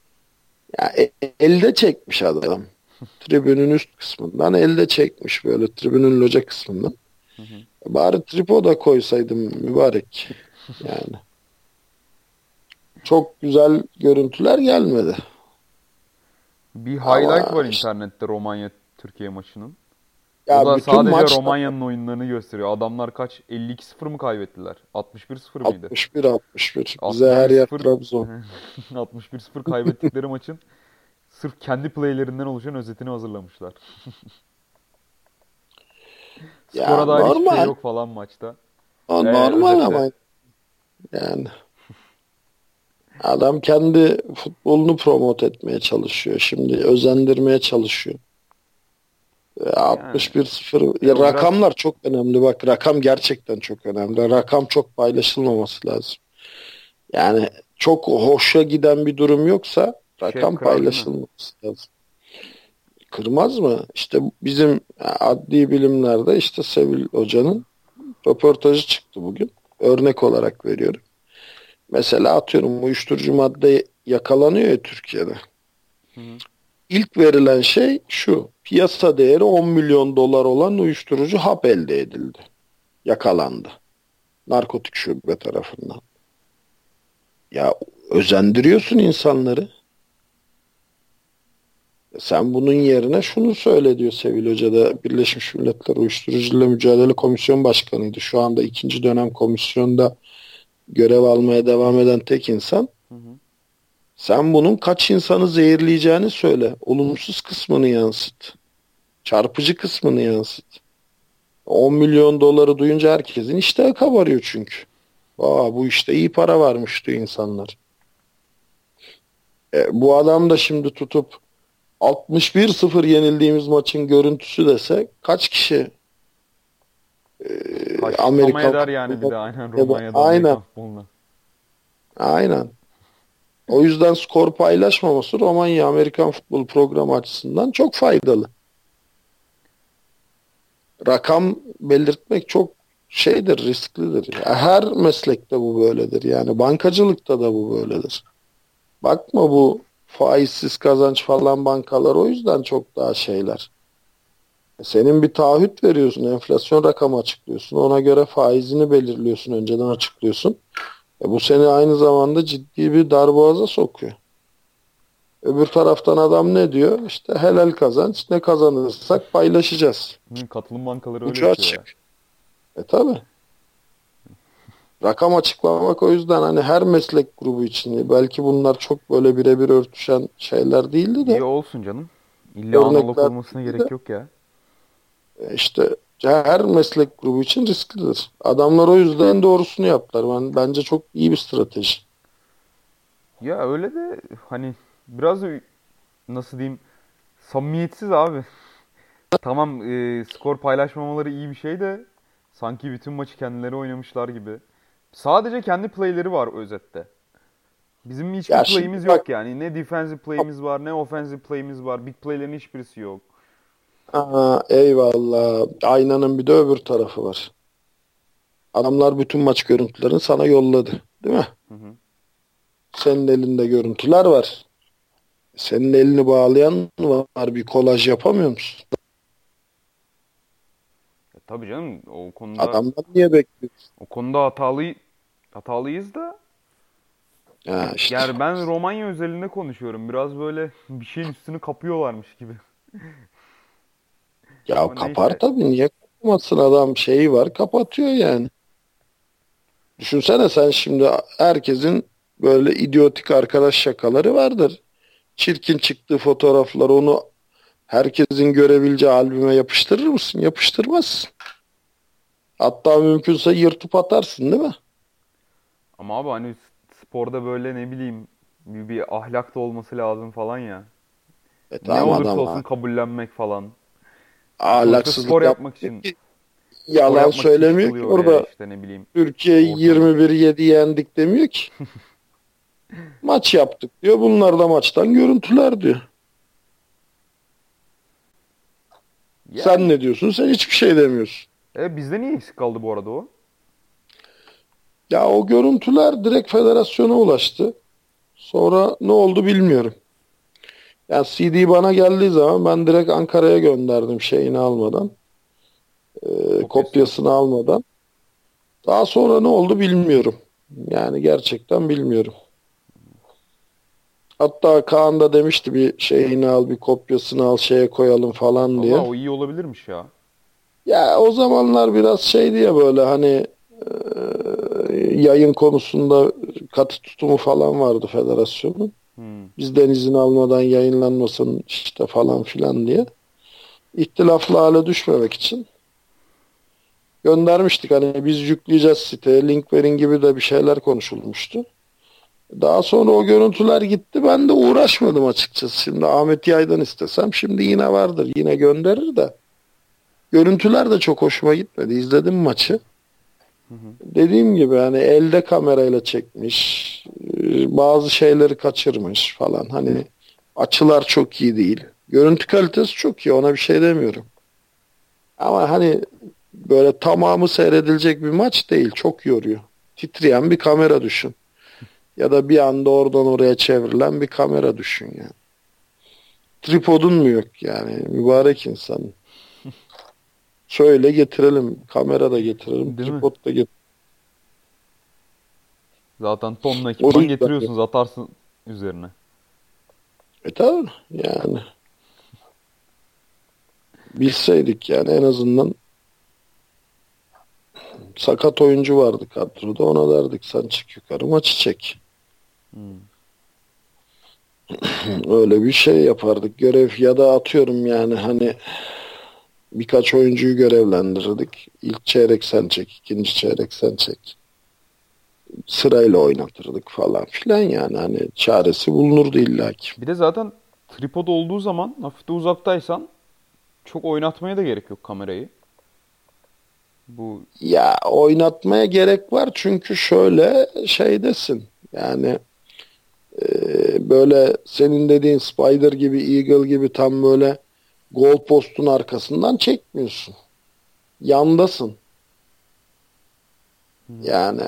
ya e, elde çekmiş adam. Tribünün üst kısmından elde çekmiş böyle tribünün loca kısmından. Hı hı. Bari tripoda koysaydım mübarek. Yani. Çok güzel görüntüler gelmedi. Bir highlight Ama var internette Romanya Türkiye maçının. Ya o da sadece maçta... Romanya'nın oyunlarını gösteriyor. Adamlar kaç? 52-0 mı kaybettiler? 61-0 mıydı? 61-61. Bize her yer Trabzon. 61-0 kaybettikleri maçın sırf kendi playlerinden oluşan özetini hazırlamışlar. Skora dair hiçbir şey yok falan maçta. O ee, normal özetle... ama yani. Adam kendi futbolunu promote etmeye çalışıyor. Şimdi özendirmeye çalışıyor. 61-0 ya rakamlar çok önemli. Bak rakam gerçekten çok önemli. Rakam çok paylaşılmaması lazım. Yani çok hoşa giden bir durum yoksa rakam şey, paylaşılması lazım kırmaz mı işte bizim adli bilimlerde işte Sevil Hoca'nın röportajı çıktı bugün örnek olarak veriyorum mesela atıyorum uyuşturucu madde yakalanıyor ya Türkiye'de hı. İlk verilen şey şu. Piyasa değeri 10 milyon dolar olan uyuşturucu hap elde edildi. Yakalandı. Narkotik şube tarafından. Ya özendiriyorsun insanları. Sen bunun yerine şunu söyle diyor Sevil Hoca da Birleşmiş Milletler Uyuşturucuyla Mücadele Komisyon Başkanıydı. Şu anda ikinci dönem komisyonda görev almaya devam eden tek insan. Hı hı. Sen bunun kaç insanı zehirleyeceğini söyle. Olumsuz kısmını yansıt. Çarpıcı kısmını yansıt. 10 milyon doları duyunca herkesin iştahı kabarıyor çünkü. Aa, bu işte iyi para varmış diyor insanlar. E, bu adam da şimdi tutup 61-0 yenildiğimiz maçın görüntüsü dese kaç kişi e, Amerika eder yani bir de aynen Romanya'da aynen. Aynen. O yüzden skor paylaşmaması Romanya Amerikan futbol programı açısından çok faydalı. Rakam belirtmek çok şeydir, risklidir. Her meslekte bu böyledir. Yani bankacılıkta da bu böyledir. Bakma bu faizsiz kazanç falan bankalar o yüzden çok daha şeyler. Senin bir taahhüt veriyorsun, enflasyon rakamı açıklıyorsun. Ona göre faizini belirliyorsun, önceden açıklıyorsun. E bu seni aynı zamanda ciddi bir darboğaza sokuyor. Öbür taraftan adam ne diyor? İşte helal kazanç ne kazanırsak paylaşacağız. Hı, katılım bankaları öyle Ucu açık. E tabi. Rakam açıklamak o yüzden hani her meslek grubu için belki bunlar çok böyle birebir örtüşen şeyler değildi de. İyi olsun canım. İlla analog olmasına gerek yok ya. E işte her meslek grubu için risklidir. Adamlar o yüzden doğrusunu yaptılar. Ben bence çok iyi bir strateji. Ya öyle de hani biraz nasıl diyeyim samimiyetsiz abi. Tamam e, skor paylaşmamaları iyi bir şey de sanki bütün maçı kendileri oynamışlar gibi. Sadece kendi playleri var özette. Bizim hiçbir ya play'imiz yok yani. Ne defensive play'imiz var, ne offensive play'imiz var. Big play'lerin hiçbirisi yok. Aa, eyvallah. Aynanın bir de öbür tarafı var. Adamlar bütün maç görüntülerini sana yolladı. Değil mi? Hı hı. Senin elinde görüntüler var. Senin elini bağlayan var. Bir kolaj yapamıyor musun? Tabii canım. O konuda Adamlar niye bekliyorsun? O konuda hatalı hatalıyız da ya işte. Yani ben Romanya özelinde konuşuyorum. Biraz böyle bir şeyin üstünü kapıyorlarmış gibi. Ya Ama kapar neyse. tabii. Niye kapamasın adam şeyi var kapatıyor yani. Düşünsene sen şimdi herkesin böyle idiotik arkadaş şakaları vardır. Çirkin çıktığı fotoğraflar onu herkesin görebileceği albüme yapıştırır mısın? Yapıştırmazsın. Hatta mümkünse yırtıp atarsın değil mi? Ama abi hani sporda böyle ne bileyim bir, bir ahlak da olması lazım falan ya. E, tamam ne olursa olsun kabullenmek falan. Ahlaksızlık spor yapmak için. Yalan söylemiyor ki orada. Işte ne bileyim. Türkiye 21-7 yendik demiyor ki. Maç yaptık diyor. Bunlar da maçtan görüntüler diyor. Yani, Sen ne diyorsun? Sen hiçbir şey demiyorsun. E bizde niye eksik kaldı bu arada o? Ya o görüntüler direkt federasyona ulaştı. Sonra ne oldu bilmiyorum. Yani CD bana geldiği zaman ben direkt Ankara'ya gönderdim şeyini almadan. E, kopyasını almadan. Daha sonra ne oldu bilmiyorum. Yani gerçekten bilmiyorum. Hatta Kaan da demişti bir şeyini al, bir kopyasını al, şeye koyalım falan diye. Ama o iyi olabilirmiş ya. Ya o zamanlar biraz şeydi ya böyle hani e, yayın konusunda katı tutumu falan vardı federasyonun. Hmm. Bizden izin almadan yayınlanmasın işte falan filan diye. İhtilaflı hale düşmemek için göndermiştik. Hani biz yükleyeceğiz siteye link verin gibi de bir şeyler konuşulmuştu. Daha sonra o görüntüler gitti. Ben de uğraşmadım açıkçası. Şimdi Ahmet Yay'dan istesem şimdi yine vardır. Yine gönderir de. Görüntüler de çok hoşuma gitmedi. İzledim maçı. Hı hı. Dediğim gibi hani elde kamerayla çekmiş. Bazı şeyleri kaçırmış falan. Hani açılar çok iyi değil. Görüntü kalitesi çok iyi. Ona bir şey demiyorum. Ama hani böyle tamamı seyredilecek bir maç değil. Çok yoruyor. Titreyen bir kamera düşün. Ya da bir anda oradan oraya çevrilen bir kamera düşün yani. Tripodun mu yok yani mübarek insan. Şöyle getirelim. Kamera da getirelim. Değil tripod mi? da getirelim. Zaten tonla ekipman getiriyorsunuz atarsın üzerine. E tabi yani. Bilseydik yani en azından sakat oyuncu vardı kadroda ona derdik sen çık yukarı maçı çek. Hmm. Öyle bir şey yapardık görev ya da atıyorum yani hani birkaç oyuncuyu görevlendirirdik. İlk çeyrek sen çek, ikinci çeyrek sen çek. Sırayla oynatırdık falan filan yani hani çaresi bulunurdu illaki. Bir de zaten tripod olduğu zaman hafif de uzaktaysan çok oynatmaya da gerek yok kamerayı. Bu ya oynatmaya gerek var çünkü şöyle şeydesin. Yani e, böyle senin dediğin Spider gibi, Eagle gibi tam böyle gol postun arkasından çekmiyorsun. Yandasın. Hmm. Yani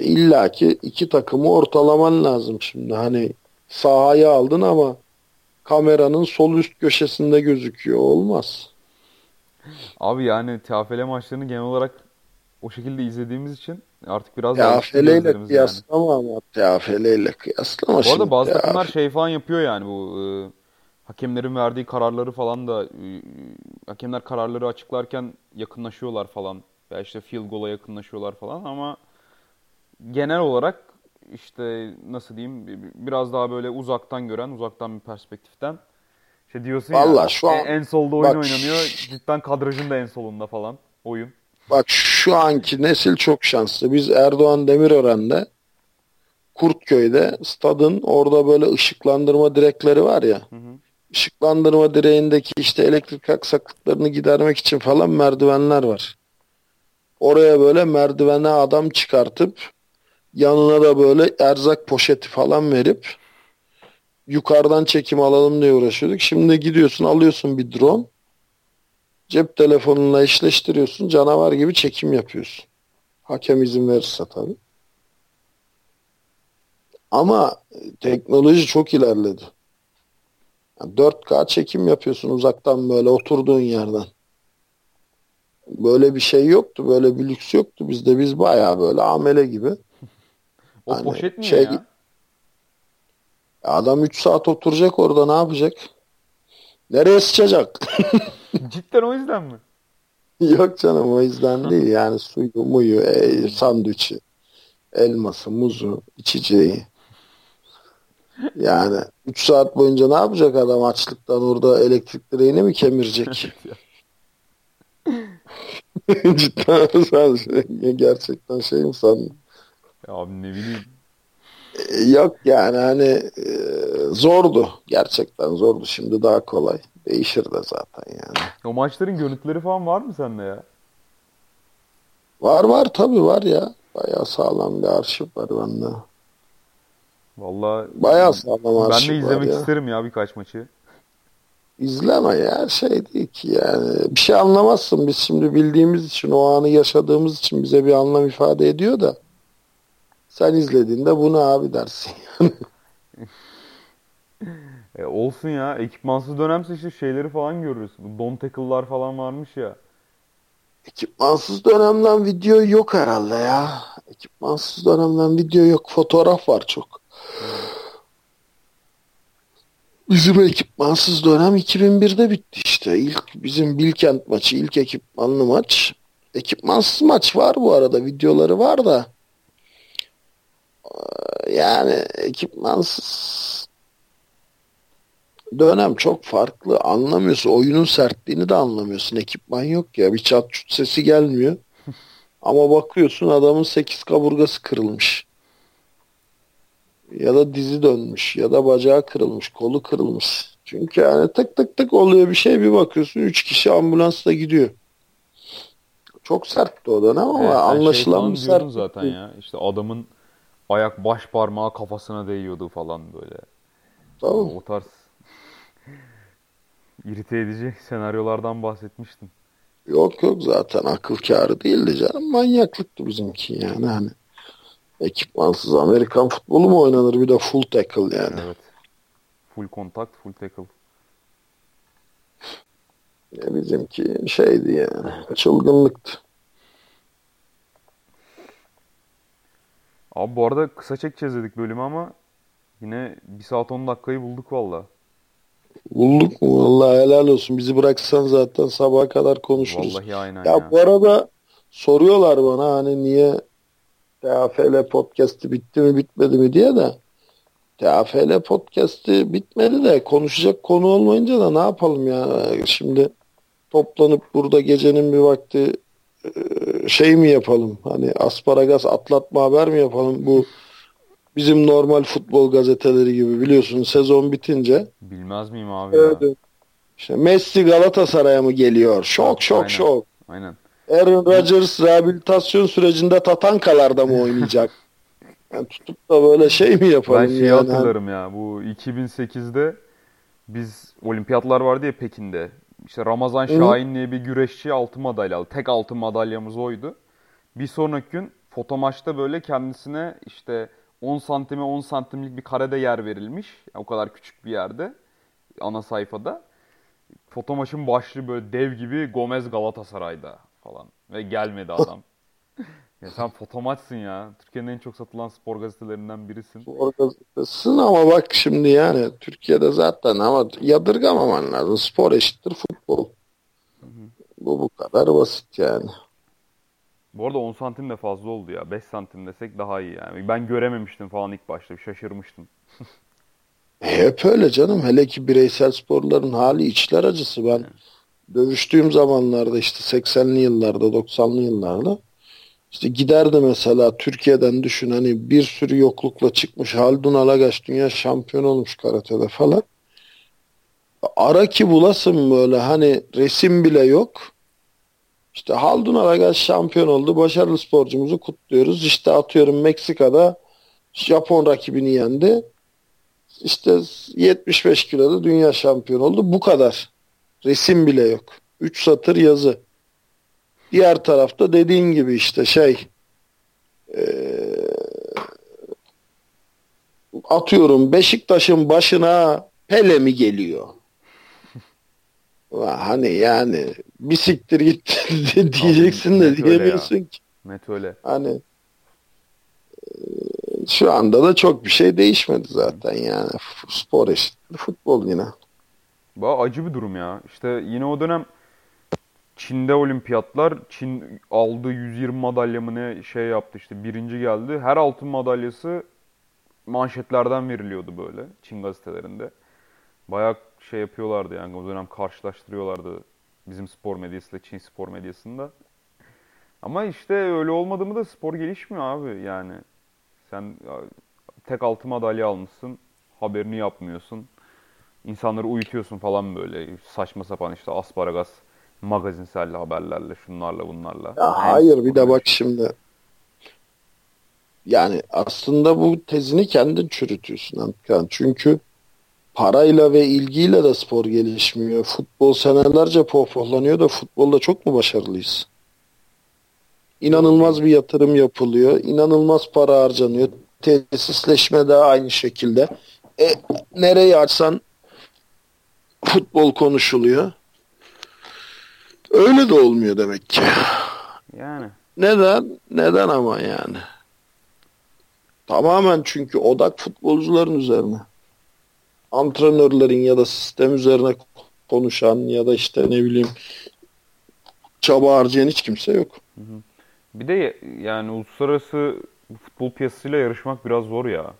illaki iki takımı ortalaman lazım şimdi. Hani sahaya aldın ama kameranın sol üst köşesinde gözüküyor. Olmaz. Abi yani TFL maçlarını genel olarak o şekilde izlediğimiz için artık biraz TFL ile kıyaslama yani. ama TFL ile kıyaslama Bu arada bazı takımlar şey falan yapıyor yani bu e, hakemlerin verdiği kararları falan da e, hakemler kararları açıklarken yakınlaşıyorlar falan. Ya işte field goal'a yakınlaşıyorlar falan ama genel olarak işte nasıl diyeyim biraz daha böyle uzaktan gören, uzaktan bir perspektiften İşte diyorsun Vallahi ya şu an- en, en solda oyun bak- oynanıyor. Cidden kadrajın da en solunda falan oyun. Bak şu anki nesil çok şanslı. Biz Erdoğan Demirören'de Kurtköy'de stadın orada böyle ışıklandırma direkleri var ya. Hı hı. Işıklandırma direğindeki işte elektrik aksaklıklarını gidermek için falan merdivenler var. Oraya böyle merdivene adam çıkartıp yanına da böyle erzak poşeti falan verip yukarıdan çekim alalım diye uğraşıyorduk. Şimdi gidiyorsun alıyorsun bir drone cep telefonunla eşleştiriyorsun canavar gibi çekim yapıyorsun. Hakem izin verirse tabii. Ama teknoloji çok ilerledi. Yani 4K çekim yapıyorsun uzaktan böyle oturduğun yerden. Böyle bir şey yoktu. Böyle bir lüks yoktu bizde. Biz bayağı böyle amele gibi. O Hani poşet niye şey- ya? Adam 3 saat oturacak orada ne yapacak? Nereye sıçacak? Cidden o yüzden mi? Yok canım o yüzden değil. Yani suyu, muyu, e, sandviçi, elması, muzu, içeceği. Yani 3 saat boyunca ne yapacak adam açlıktan orada elektrik direğini mi kemirecek? Cidden sen şey- gerçekten şey mi sandın? Ya abi ne bileyim. E, Yok yani hani e, zordu. Gerçekten zordu. Şimdi daha kolay. Değişir de zaten yani. O maçların görüntüleri falan var mı sende ya? Var var tabii var ya. Bayağı sağlam bir arşiv var bende. Vallahi Bayağı sağlam ben de izlemek ya. isterim ya birkaç maçı. İzleme ya şey değil ki yani. Bir şey anlamazsın. Biz şimdi bildiğimiz için o anı yaşadığımız için bize bir anlam ifade ediyor da sen izlediğinde bu ne abi dersin. E, olsun ya. Ekipmansız dönemse işte şeyleri falan görürüz. Bu Don tackle'lar falan varmış ya. Ekipmansız dönemden video yok herhalde ya. Ekipmansız dönemden video yok. Fotoğraf var çok. Bizim ekipmansız dönem 2001'de bitti işte. İlk bizim Bilkent maçı, ilk ekipmanlı maç. Ekipmansız maç var bu arada. Videoları var da. Ee, Yani ekipmansız dönem çok farklı. Anlamıyorsun. Oyunun sertliğini de anlamıyorsun. Ekipman yok ya. Bir çat çut sesi gelmiyor. Ama bakıyorsun adamın 8 kaburgası kırılmış. Ya da dizi dönmüş. Ya da bacağı kırılmış. Kolu kırılmış. Çünkü yani tık tık tık oluyor bir şey bir bakıyorsun 3 kişi ambulansla gidiyor. Çok sertti o dönem ama Evet, şey anlaşılan bir sertlik zaten ya. İşte adamın ayak baş parmağı kafasına değiyordu falan böyle. Tamam. O tarz irite edici senaryolardan bahsetmiştin. Yok yok zaten akıl kârı değildi canım. Manyaklıktı bizimki yani hani. Ekipmansız Amerikan futbolu mu oynanır bir de full tackle yani. Evet. Full kontakt, full tackle. Ya bizimki şeydi yani. Çılgınlıktı. Abi bu arada kısa çekeceğiz dedik bölümü ama yine 1 saat 10 dakikayı bulduk valla. Bulduk mu? Vallahi helal olsun. Bizi bıraksan zaten sabaha kadar konuşuruz. Vallahi aynen Ya ya. bu arada soruyorlar bana hani niye TAFL podcast'i bitti mi bitmedi mi diye de TAFL podcast'i bitmedi de konuşacak konu olmayınca da ne yapalım ya şimdi toplanıp burada gecenin bir vakti şey mi yapalım hani asparagas atlatma haber mi yapalım bu bizim normal futbol gazeteleri gibi biliyorsun sezon bitince Bilmez miyim abi ya? Evet. işte Messi Galatasaray'a mı geliyor şok şok Aynen. şok Aynen. Aaron Rodgers rehabilitasyon sürecinde Tatankalar'da mı oynayacak? Yani tutup da böyle şey mi yapalım Ben şeyi yani? hatırlarım ya. Bu 2008'de biz olimpiyatlar vardı ya Pekin'de. İşte Ramazan. Şahin diye bir güreşçi altın madalya aldı. Tek altın madalyamız oydu. Bir sonraki gün foto maçta böyle kendisine işte 10 santime 10 santimlik bir karede yer verilmiş. Yani o kadar küçük bir yerde. Ana sayfada. Foto maçın başlığı böyle dev gibi Gomez Galatasaray'da falan. Ve gelmedi adam. ya sen foto maçsın ya. Türkiye'nin en çok satılan spor gazetelerinden birisin. Spor gazetesisin ama bak şimdi yani Türkiye'de zaten ama yadırgamaman lazım. Spor eşittir futbol. Bu bu kadar basit yani. Bu arada 10 santim de fazla oldu ya. 5 santim desek daha iyi yani. Ben görememiştim falan ilk başta. Şaşırmıştım. Hep öyle canım. Hele ki bireysel sporların hali içler acısı. Ben dövüştüğüm zamanlarda işte 80'li yıllarda 90'lı yıllarda işte giderdi mesela Türkiye'den düşün hani bir sürü yoklukla çıkmış Haldun Alagaç dünya şampiyon olmuş karatede falan. Ara ki bulasın böyle hani resim bile yok. İşte Haldun Alagaç şampiyon oldu. Başarılı sporcumuzu kutluyoruz. İşte atıyorum Meksika'da Japon rakibini yendi. İşte 75 kiloda dünya şampiyon oldu. Bu kadar. Resim bile yok. 3 satır yazı. Diğer tarafta dediğin gibi işte şey ee, atıyorum Beşiktaş'ın başına Pele mi geliyor? hani yani bisiktir git diyeceksin de diyemiyorsun ki. Net öyle. Hani şu anda da çok bir şey değişmedi zaten yani. Spor eşittir futbol yine. Bu acı bir durum ya. İşte yine o dönem Çin'de olimpiyatlar. Çin aldı 120 madalya mı ne şey yaptı işte birinci geldi. Her altın madalyası manşetlerden veriliyordu böyle Çin gazetelerinde. Bayağı şey yapıyorlardı yani o dönem karşılaştırıyorlardı bizim spor medyasıyla Çin spor medyasında. Ama işte öyle olmadı mı da spor gelişmiyor abi yani. Sen tek altı madalya almışsın, haberini yapmıyorsun. İnsanları uyutuyorsun falan böyle saçma sapan işte asparagas magazinsel haberlerle şunlarla bunlarla. Ya hayır bir de bak şimdi yani aslında bu tezini kendin çürütüyorsun Antkan. Çünkü parayla ve ilgiyle de spor gelişmiyor. Futbol senelerce pohpohlanıyor da futbolda çok mu başarılıyız? İnanılmaz bir yatırım yapılıyor. İnanılmaz para harcanıyor. Tesisleşme de aynı şekilde. E, nereyi açsan futbol konuşuluyor. Öyle de olmuyor demek ki. Yani. Neden? Neden ama yani? Tamamen çünkü odak futbolcuların üzerine. Antrenörlerin ya da sistem üzerine konuşan ya da işte ne bileyim çaba harcayan hiç kimse yok. Bir de yani uluslararası futbol piyasasıyla yarışmak biraz zor ya.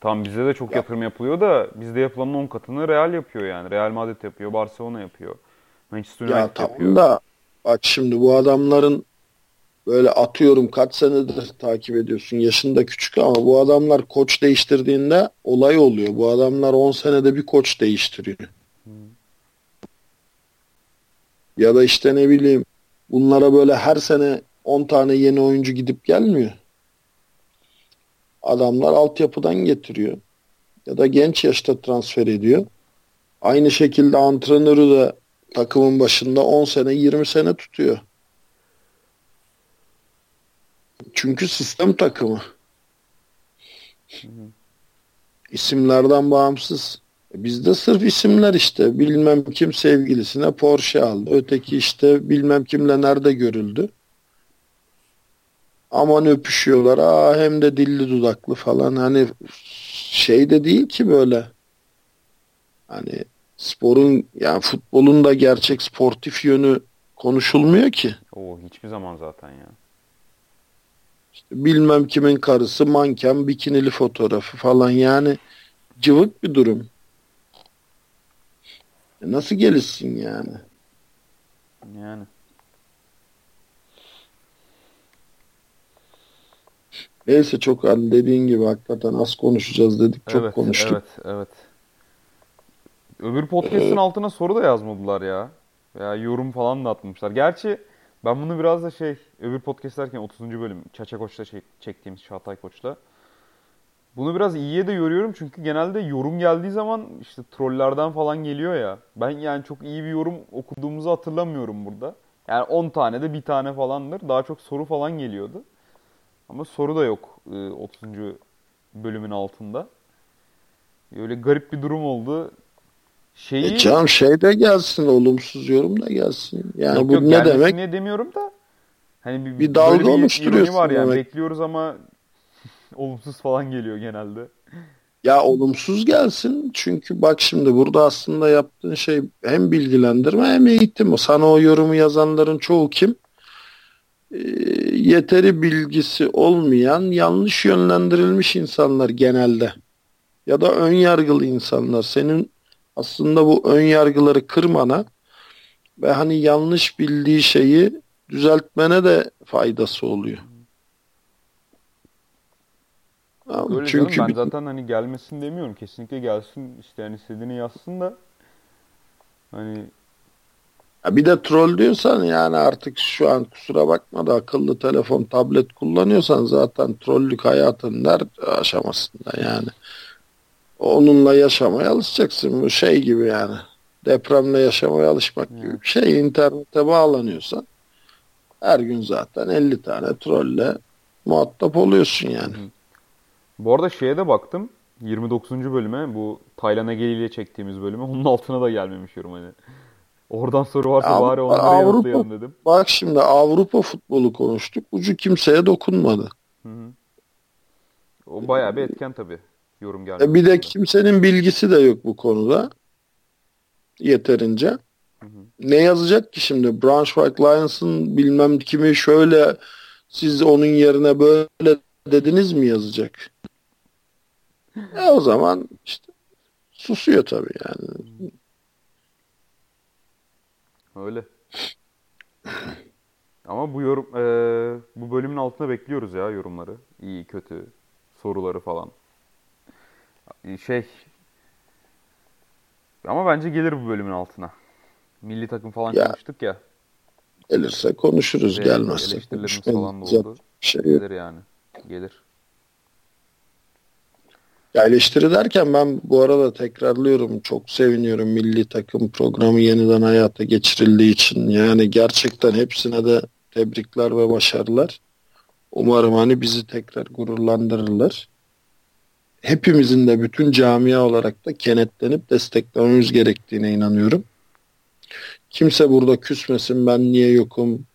Tam bize de çok ya. yatırım yapılıyor da bizde yapılanın 10 katını Real yapıyor yani. Real Madrid yapıyor, Barcelona yapıyor. Manchester United ya, tamam yapıyor. da bak şimdi bu adamların böyle atıyorum kaç senedir takip ediyorsun. Yaşında küçük ama bu adamlar koç değiştirdiğinde olay oluyor. Bu adamlar 10 senede bir koç değiştiriyor. Hmm. Ya da işte ne bileyim bunlara böyle her sene 10 tane yeni oyuncu gidip gelmiyor. Adamlar altyapıdan getiriyor. Ya da genç yaşta transfer ediyor. Aynı şekilde antrenörü de takımın başında 10 sene 20 sene tutuyor. Çünkü sistem takımı. İsimlerden bağımsız. Bizde sırf isimler işte. Bilmem kim sevgilisine Porsche aldı. Öteki işte bilmem kimle nerede görüldü. Aman öpüşüyorlar. Aa hem de dilli dudaklı falan. Hani şey de değil ki böyle. Hani sporun yani futbolun da gerçek sportif yönü konuşulmuyor ki. O hiçbir zaman zaten ya. İşte bilmem kimin karısı manken bikinili fotoğrafı falan yani cıvık bir durum. E nasıl gelişsin yani? Yani. Neyse çok hani dediğin gibi hakikaten az konuşacağız dedik. Çok evet, konuştuk. Evet, evet. Öbür podcast'ın ee, altına soru da yazmadılar ya. Ya yorum falan da atmışlar. Gerçi ben bunu biraz da şey, öbür podcast derken 30. bölüm Çaça Koç'ta şey, çektiğimiz Çağatay Koç'ta. Bunu biraz iyiye de yoruyorum çünkü genelde yorum geldiği zaman işte trollerden falan geliyor ya. Ben yani çok iyi bir yorum okuduğumuzu hatırlamıyorum burada. Yani 10 tane de bir tane falandır. Daha çok soru falan geliyordu. Ama soru da yok 30. E, bölümün altında. Öyle garip bir durum oldu. Şeyi... E canım şey de gelsin, olumsuz yorum da gelsin. Yani yok, bu yok, ne demek? Niye demiyorum da hani bir, bir dalga oluşturuyorsun var yani. Demek. Bekliyoruz ama olumsuz falan geliyor genelde. Ya olumsuz gelsin çünkü bak şimdi burada aslında yaptığın şey hem bilgilendirme hem eğitim. Sana o yorumu yazanların çoğu kim? E, yeteri bilgisi olmayan yanlış yönlendirilmiş insanlar genelde. ya da ön yargılı insanlar senin aslında bu ön yargıları kırmana ve hani yanlış bildiği şeyi düzeltmene de faydası oluyor. Öyle Çünkü canım, ben zaten hani gelmesin demiyorum. Kesinlikle gelsin. işte yani istediğini yazsın da hani ya bir de troll diyorsan yani artık şu an kusura bakma da akıllı telefon, tablet kullanıyorsan zaten trollük hayatın her aşamasında yani. Onunla yaşamaya alışacaksın. Bu şey gibi yani. Depremle yaşamaya alışmak gibi bir şey. İnternete bağlanıyorsan her gün zaten 50 tane trolle muhatap oluyorsun yani. Bu arada şeye de baktım. 29. bölüme bu Taylan Egeli ile çektiğimiz bölüme onun altına da gelmemiş yorum hani. Oradan soru varsa ya, bari onları Avrupa, dedim. Bak şimdi Avrupa futbolu konuştuk. Ucu kimseye dokunmadı. Hı hı. O bayağı bir etken tabii. Yorum gelmedi. E bir de kimsenin bilgisi de yok bu konuda. Yeterince. Hı hı. Ne yazacak ki şimdi? Braunschweig Lions'ın bilmem kimi şöyle siz onun yerine böyle dediniz mi yazacak? E o zaman işte susuyor tabii yani. Öyle. Ama bu yorum e, bu bölümün altına bekliyoruz ya yorumları. İyi, kötü, soruları falan. Şey ama bence gelir bu bölümün altına. Milli takım falan ya, konuştuk ya. Gelirse konuşuruz. Ve Gelmezse eleştirilerimiz falan da oldu. Şey gelir yani. Gelir. Ya eleştiri derken ben bu arada tekrarlıyorum. Çok seviniyorum milli takım programı yeniden hayata geçirildiği için. Yani gerçekten hepsine de tebrikler ve başarılar. Umarım hani bizi tekrar gururlandırırlar. Hepimizin de bütün camia olarak da kenetlenip desteklememiz gerektiğine inanıyorum. Kimse burada küsmesin ben niye yokum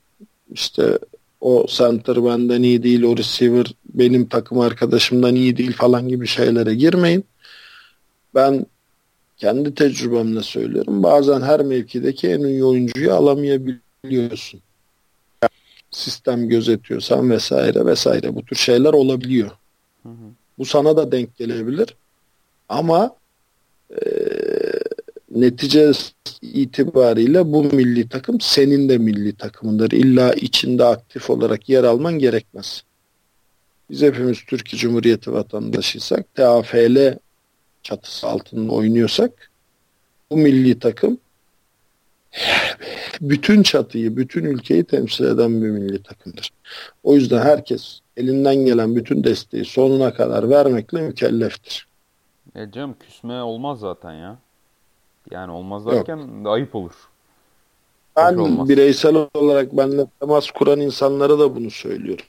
işte o center benden iyi değil, o receiver benim takım arkadaşımdan iyi değil falan gibi şeylere girmeyin. Ben kendi tecrübemle söylüyorum. Bazen her mevkideki en iyi oyuncuyu alamayabiliyorsun. Sistem gözetiyorsan vesaire vesaire bu tür şeyler olabiliyor. Hı hı. Bu sana da denk gelebilir. Ama e, netice itibariyle bu milli takım senin de milli takımındır. İlla içinde aktif olarak yer alman gerekmez. Biz hepimiz Türkiye Cumhuriyeti vatandaşıysak, TAFL çatısı altında oynuyorsak bu milli takım bütün çatıyı, bütün ülkeyi temsil eden bir milli takımdır. O yüzden herkes elinden gelen bütün desteği sonuna kadar vermekle mükelleftir. E canım küsme olmaz zaten ya. Yani olmaz derken Yok. ayıp olur. Ben bireysel olarak benimle temas kuran insanlara da bunu söylüyorum.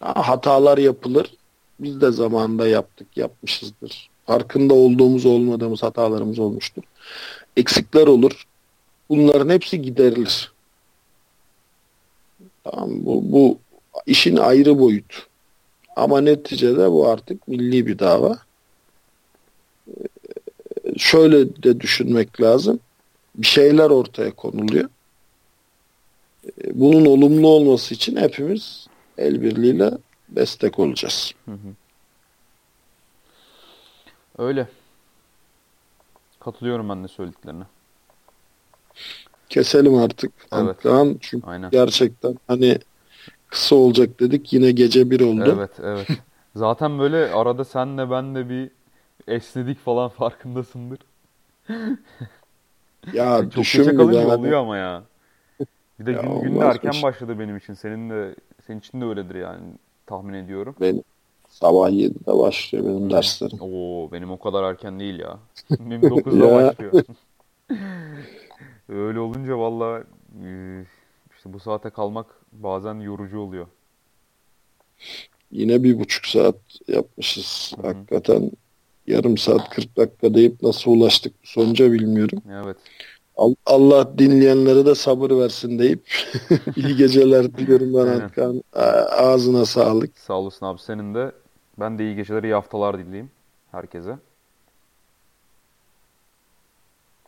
Ha, hatalar yapılır. Biz de zamanında yaptık, yapmışızdır. Farkında olduğumuz, olmadığımız hatalarımız olmuştur. Eksikler olur. Bunların hepsi giderilir. Tamam bu, bu işin ayrı boyut. Ama neticede bu artık milli bir dava şöyle de düşünmek lazım. Bir şeyler ortaya konuluyor. E, bunun olumlu olması için hepimiz el birliğiyle destek olacağız. Hı hı. Öyle. Katılıyorum ben de söylediklerine. Keselim artık. Evet. Kaan. Çünkü Aynen. gerçekten hani kısa olacak dedik. Yine gece bir oldu. Evet, evet. Zaten böyle arada senle ben de bir esnedik falan farkındasındır. ya Çok geçe kalınca yani. oluyor ama ya. Bir de ya gün, gün de erken başladı benim için. Senin de senin için de öyledir yani tahmin ediyorum. Benim sabah 7'de başlıyor benim derslerim. Oo benim o kadar erken değil ya. Benim 9'da başlıyor. Öyle olunca valla e, işte bu saate kalmak bazen yorucu oluyor. Yine bir buçuk saat yapmışız. Hı-hı. Hakikaten yarım saat 40 dakika deyip nasıl ulaştık sonuca bilmiyorum. Evet. Allah dinleyenlere de sabır versin deyip iyi geceler diliyorum ben Antkan. Ağzına sağlık. Sağ olasın abi senin de. Ben de iyi geceler, iyi haftalar dileyim herkese.